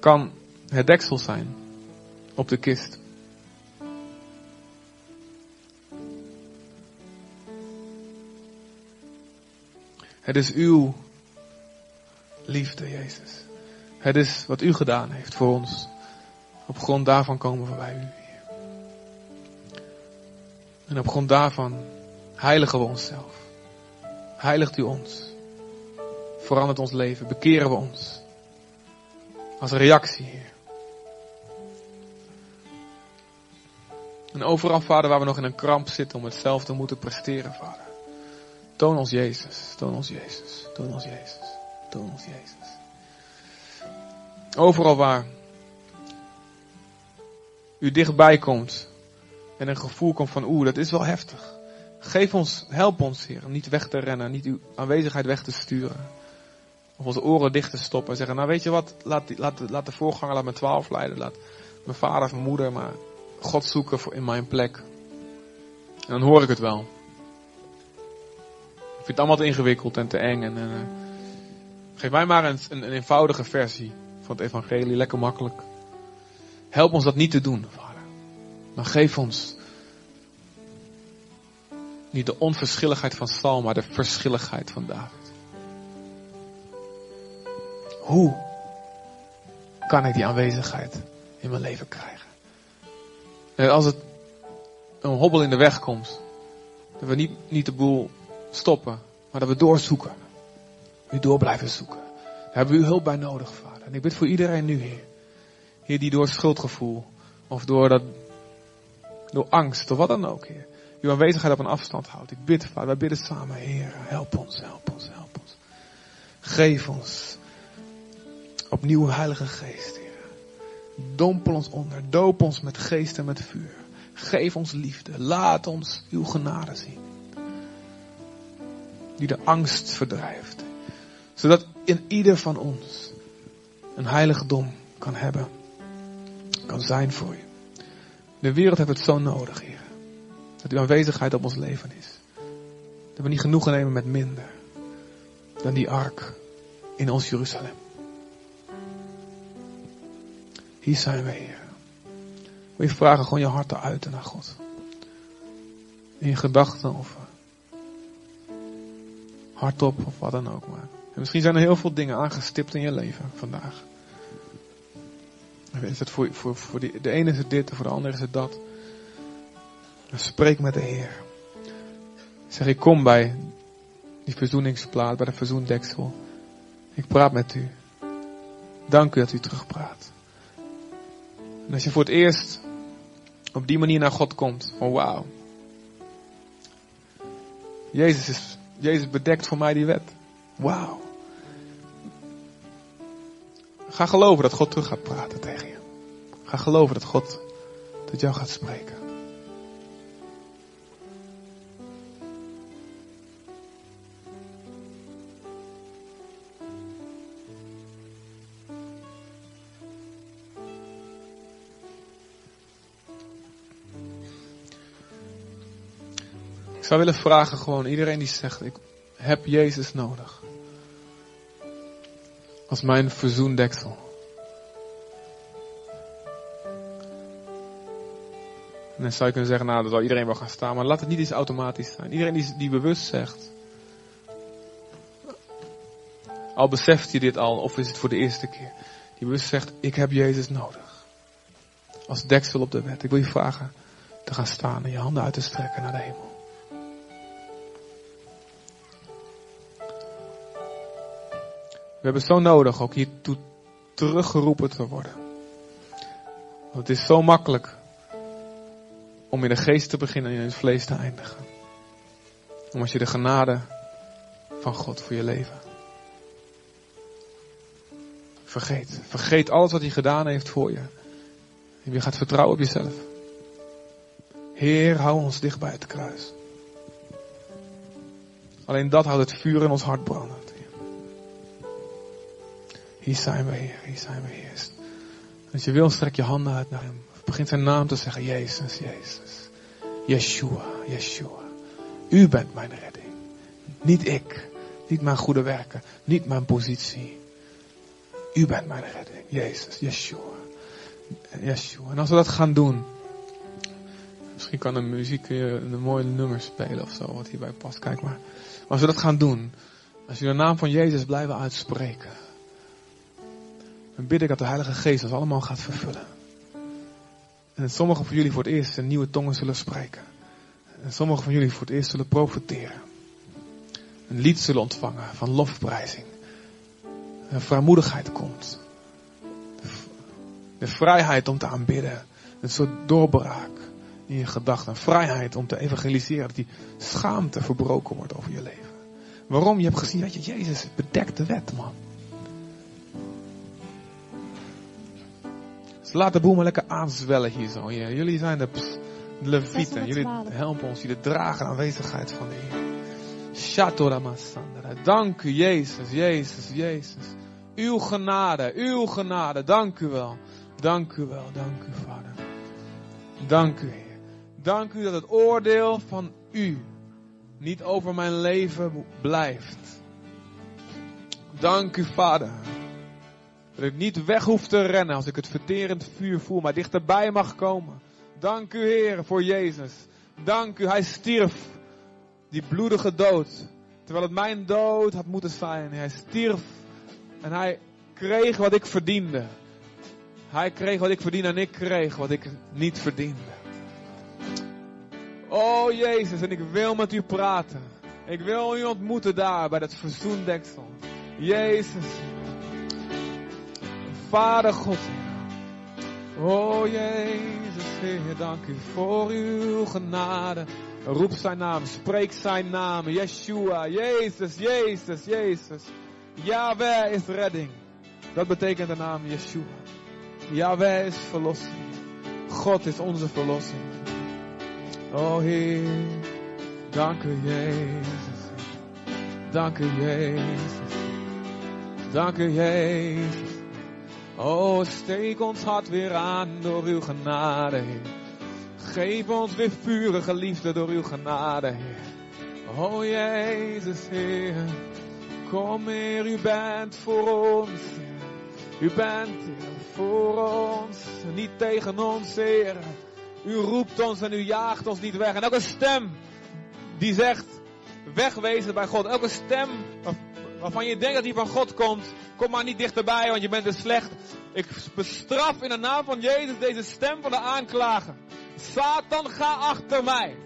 Kan het deksel zijn op de kist. Het is uw liefde, Jezus. Het is wat u gedaan heeft voor ons. Op grond daarvan komen we bij u. En op grond daarvan heiligen we onszelf. Heiligt u ons. Verandert ons leven. Bekeren we ons. Als reactie, Heer. En overal, Vader, waar we nog in een kramp zitten om hetzelfde moeten presteren, Vader. Toon ons Jezus, toon ons Jezus, toon ons Jezus, toon ons Jezus. Overal waar u dichtbij komt en een gevoel komt van oeh, dat is wel heftig. Geef ons, help ons Heer, om niet weg te rennen, niet uw aanwezigheid weg te sturen. Of onze oren dicht te stoppen en zeggen, nou weet je wat, laat, laat, laat de voorganger, laat mijn twaalf leiden, laat mijn vader of mijn moeder maar God zoeken voor in mijn plek. En dan hoor ik het wel vind het allemaal te ingewikkeld en te eng. En, uh, geef mij maar een, een, een, eenvoudige versie van het evangelie, lekker makkelijk. Help ons dat niet te doen, vader. Maar geef ons niet de onverschilligheid van Saul, maar de verschilligheid van David. Hoe kan ik die aanwezigheid in mijn leven krijgen? En als het een hobbel in de weg komt, dat we niet, niet de boel stoppen, maar dat we doorzoeken. U door blijven zoeken. Daar hebben we uw hulp bij nodig, vader. En ik bid voor iedereen nu, Heer. Heer, die door schuldgevoel, of door, dat, door angst, of wat dan ook, Heer. Uw aanwezigheid op een afstand houdt. Ik bid, vader, wij bidden samen, Heer. Help ons, help ons, help ons. Geef ons opnieuw Heilige Geest, Heer. Dompel ons onder, doop ons met geest en met vuur. Geef ons liefde, laat ons uw genade zien die de angst verdrijft. Zodat in ieder van ons een heiligdom kan hebben. Kan zijn voor je. De wereld heeft het zo nodig, Heer. Dat uw aanwezigheid op ons leven is. Dat we niet genoegen nemen met minder dan die ark in ons Jeruzalem. Hier zijn we, Heer. Wil je vragen gewoon je hart te uiten naar God. In je gedachten of hardop of wat dan ook maar. En misschien zijn er heel veel dingen aangestipt in je leven vandaag. Is het voor, voor, voor die, de ene is het dit, voor de andere is het dat. Spreek met de Heer. Zeg, ik kom bij die verzoeningsplaat, bij de verzoendeksel. Ik praat met u. Dank u dat u terugpraat. En als je voor het eerst op die manier naar God komt, van wauw. Jezus is Jezus bedekt voor mij die wet. Wauw. Ga geloven dat God terug gaat praten tegen je. Ga geloven dat God tot jou gaat spreken. Zou willen vragen gewoon, iedereen die zegt, ik heb Jezus nodig. Als mijn verzoendeksel. En dan zou je kunnen zeggen, nou, dan zal iedereen wel gaan staan. Maar laat het niet eens automatisch zijn. Iedereen die, die bewust zegt. Al beseft je dit al, of is het voor de eerste keer. Die bewust zegt, ik heb Jezus nodig. Als deksel op de wet. Ik wil je vragen te gaan staan en je handen uit te strekken naar de hemel. We hebben zo nodig ook hiertoe teruggeroepen te worden. Want het is zo makkelijk om in de geest te beginnen en in het vlees te eindigen. Om als je de genade van God voor je leven. Vergeet. Vergeet alles wat hij gedaan heeft voor je. En je gaat vertrouwen op jezelf. Heer, hou ons dicht bij het kruis. Alleen dat houdt het vuur in ons hart brandend. Hier zijn we, Heer. Hier zijn we, Heer. Als je wil, strek je handen uit naar Hem. Begin zijn naam te zeggen. Jezus, Jezus. Yeshua, Yeshua. U bent mijn redding. Niet ik. Niet mijn goede werken. Niet mijn positie. U bent mijn redding. Jezus, Yeshua. Yeshua. En als we dat gaan doen. Misschien kan een muziek een mooie nummer spelen of zo. Wat hierbij past. Kijk maar. Maar als we dat gaan doen. Als je de naam van Jezus blijven uitspreken. Dan bid ik dat de Heilige Geest ons allemaal gaat vervullen. En dat sommigen van jullie voor het eerst in nieuwe tongen zullen spreken. En sommigen van jullie voor het eerst zullen profiteren. Een lied zullen ontvangen van lofprijzing. En vrijmoedigheid komt. De vrijheid om te aanbidden. Een soort doorbraak in je gedachten. Vrijheid om te evangeliseren. Dat die schaamte verbroken wordt over je leven. Waarom? Je hebt gezien dat je Jezus bedekt de wet, man. Dus laat de boel maar lekker aanzwellen hier zo. Ja, jullie zijn de, de levieten. Jullie helpen ons. Jullie dragen aanwezigheid van de Heer. Dank u, Jezus, Jezus, Jezus. Uw genade, uw genade. Dank u wel. Dank u wel, dank u, Vader. Dank u, Heer. Dank u dat het oordeel van u niet over mijn leven blijft. Dank u, Vader. Dat ik niet weg hoef te rennen als ik het verterend vuur voel, maar dichterbij mag komen. Dank u, Heer, voor Jezus. Dank u, Hij stierf die bloedige dood. Terwijl het mijn dood had moeten zijn. Hij stierf en Hij kreeg wat ik verdiende. Hij kreeg wat ik verdiende en ik kreeg wat ik niet verdiende. Oh Jezus, en ik wil met u praten. Ik wil u ontmoeten daar bij dat verzoendeksel. Jezus. Vader God. Oh Jezus, Heer, dank u voor uw genade. Roep zijn naam, spreek zijn naam. Yeshua, Jezus, Jezus, Jezus. Yahweh is redding. Dat betekent de naam Yeshua. Yahweh is verlossing. God is onze verlossing. Oh Heer, dank u Jezus. Dank u Jezus. Dank u Jezus. Oh, steek ons hart weer aan door uw genade, Heer. Geef ons weer vurige liefde door uw genade, Heer. Oh Jezus, Heer. Kom Heer, u bent voor ons, Heer. U bent voor ons, niet tegen ons, Heer. U roept ons en u jaagt ons niet weg. En elke stem die zegt, wegwezen bij God. Elke stem waarvan je denkt dat die van God komt, kom maar niet dichterbij, want je bent dus slecht. Ik bestraf in de naam van Jezus deze stem van de aanklager. Satan, ga achter mij.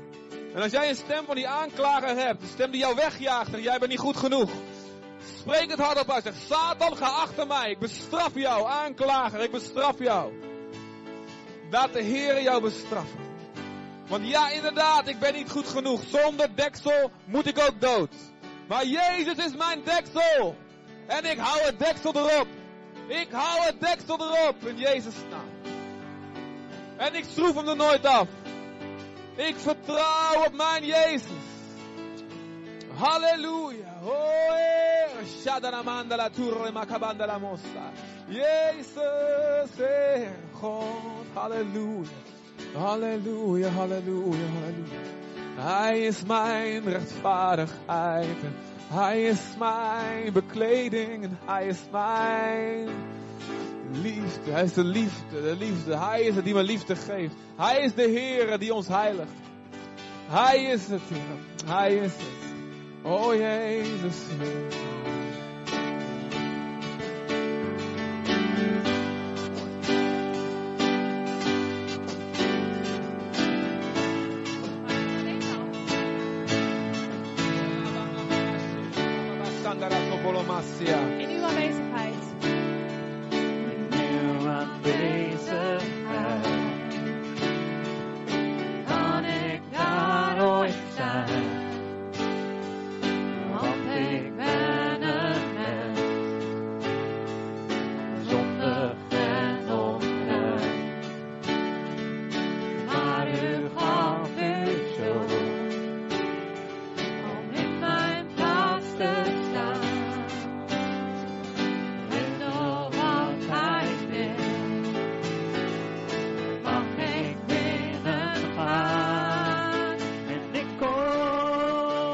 En als jij een stem van die aanklager hebt, een stem die jou wegjaagt en jij bent niet goed genoeg. Spreek het hardop uit. Zeg, Satan, ga achter mij. Ik bestraf jou, aanklager. Ik bestraf jou. Laat de Heer jou bestraffen. Want ja, inderdaad, ik ben niet goed genoeg. Zonder deksel moet ik ook dood. Maar Jezus is mijn deksel. En ik hou het deksel erop. Ik hou het deksel erop in Jezus' naam. En ik schroef hem er nooit af. Ik vertrouw op mijn Jezus. Halleluja. Oh, Heer. Shadanamandala turre makabandala mossa. Jezus, Heer. God. Halleluja. Halleluja, halleluja, halleluja. Hij is mijn rechtvaardigheid. Hij is mijn bekleding. En hij is mijn Liefde, Hij is de liefde, de liefde. Hij is het die me liefde geeft. Hij is de Heer die ons heiligt. Hij is het. Hij is het. Oh Jezus.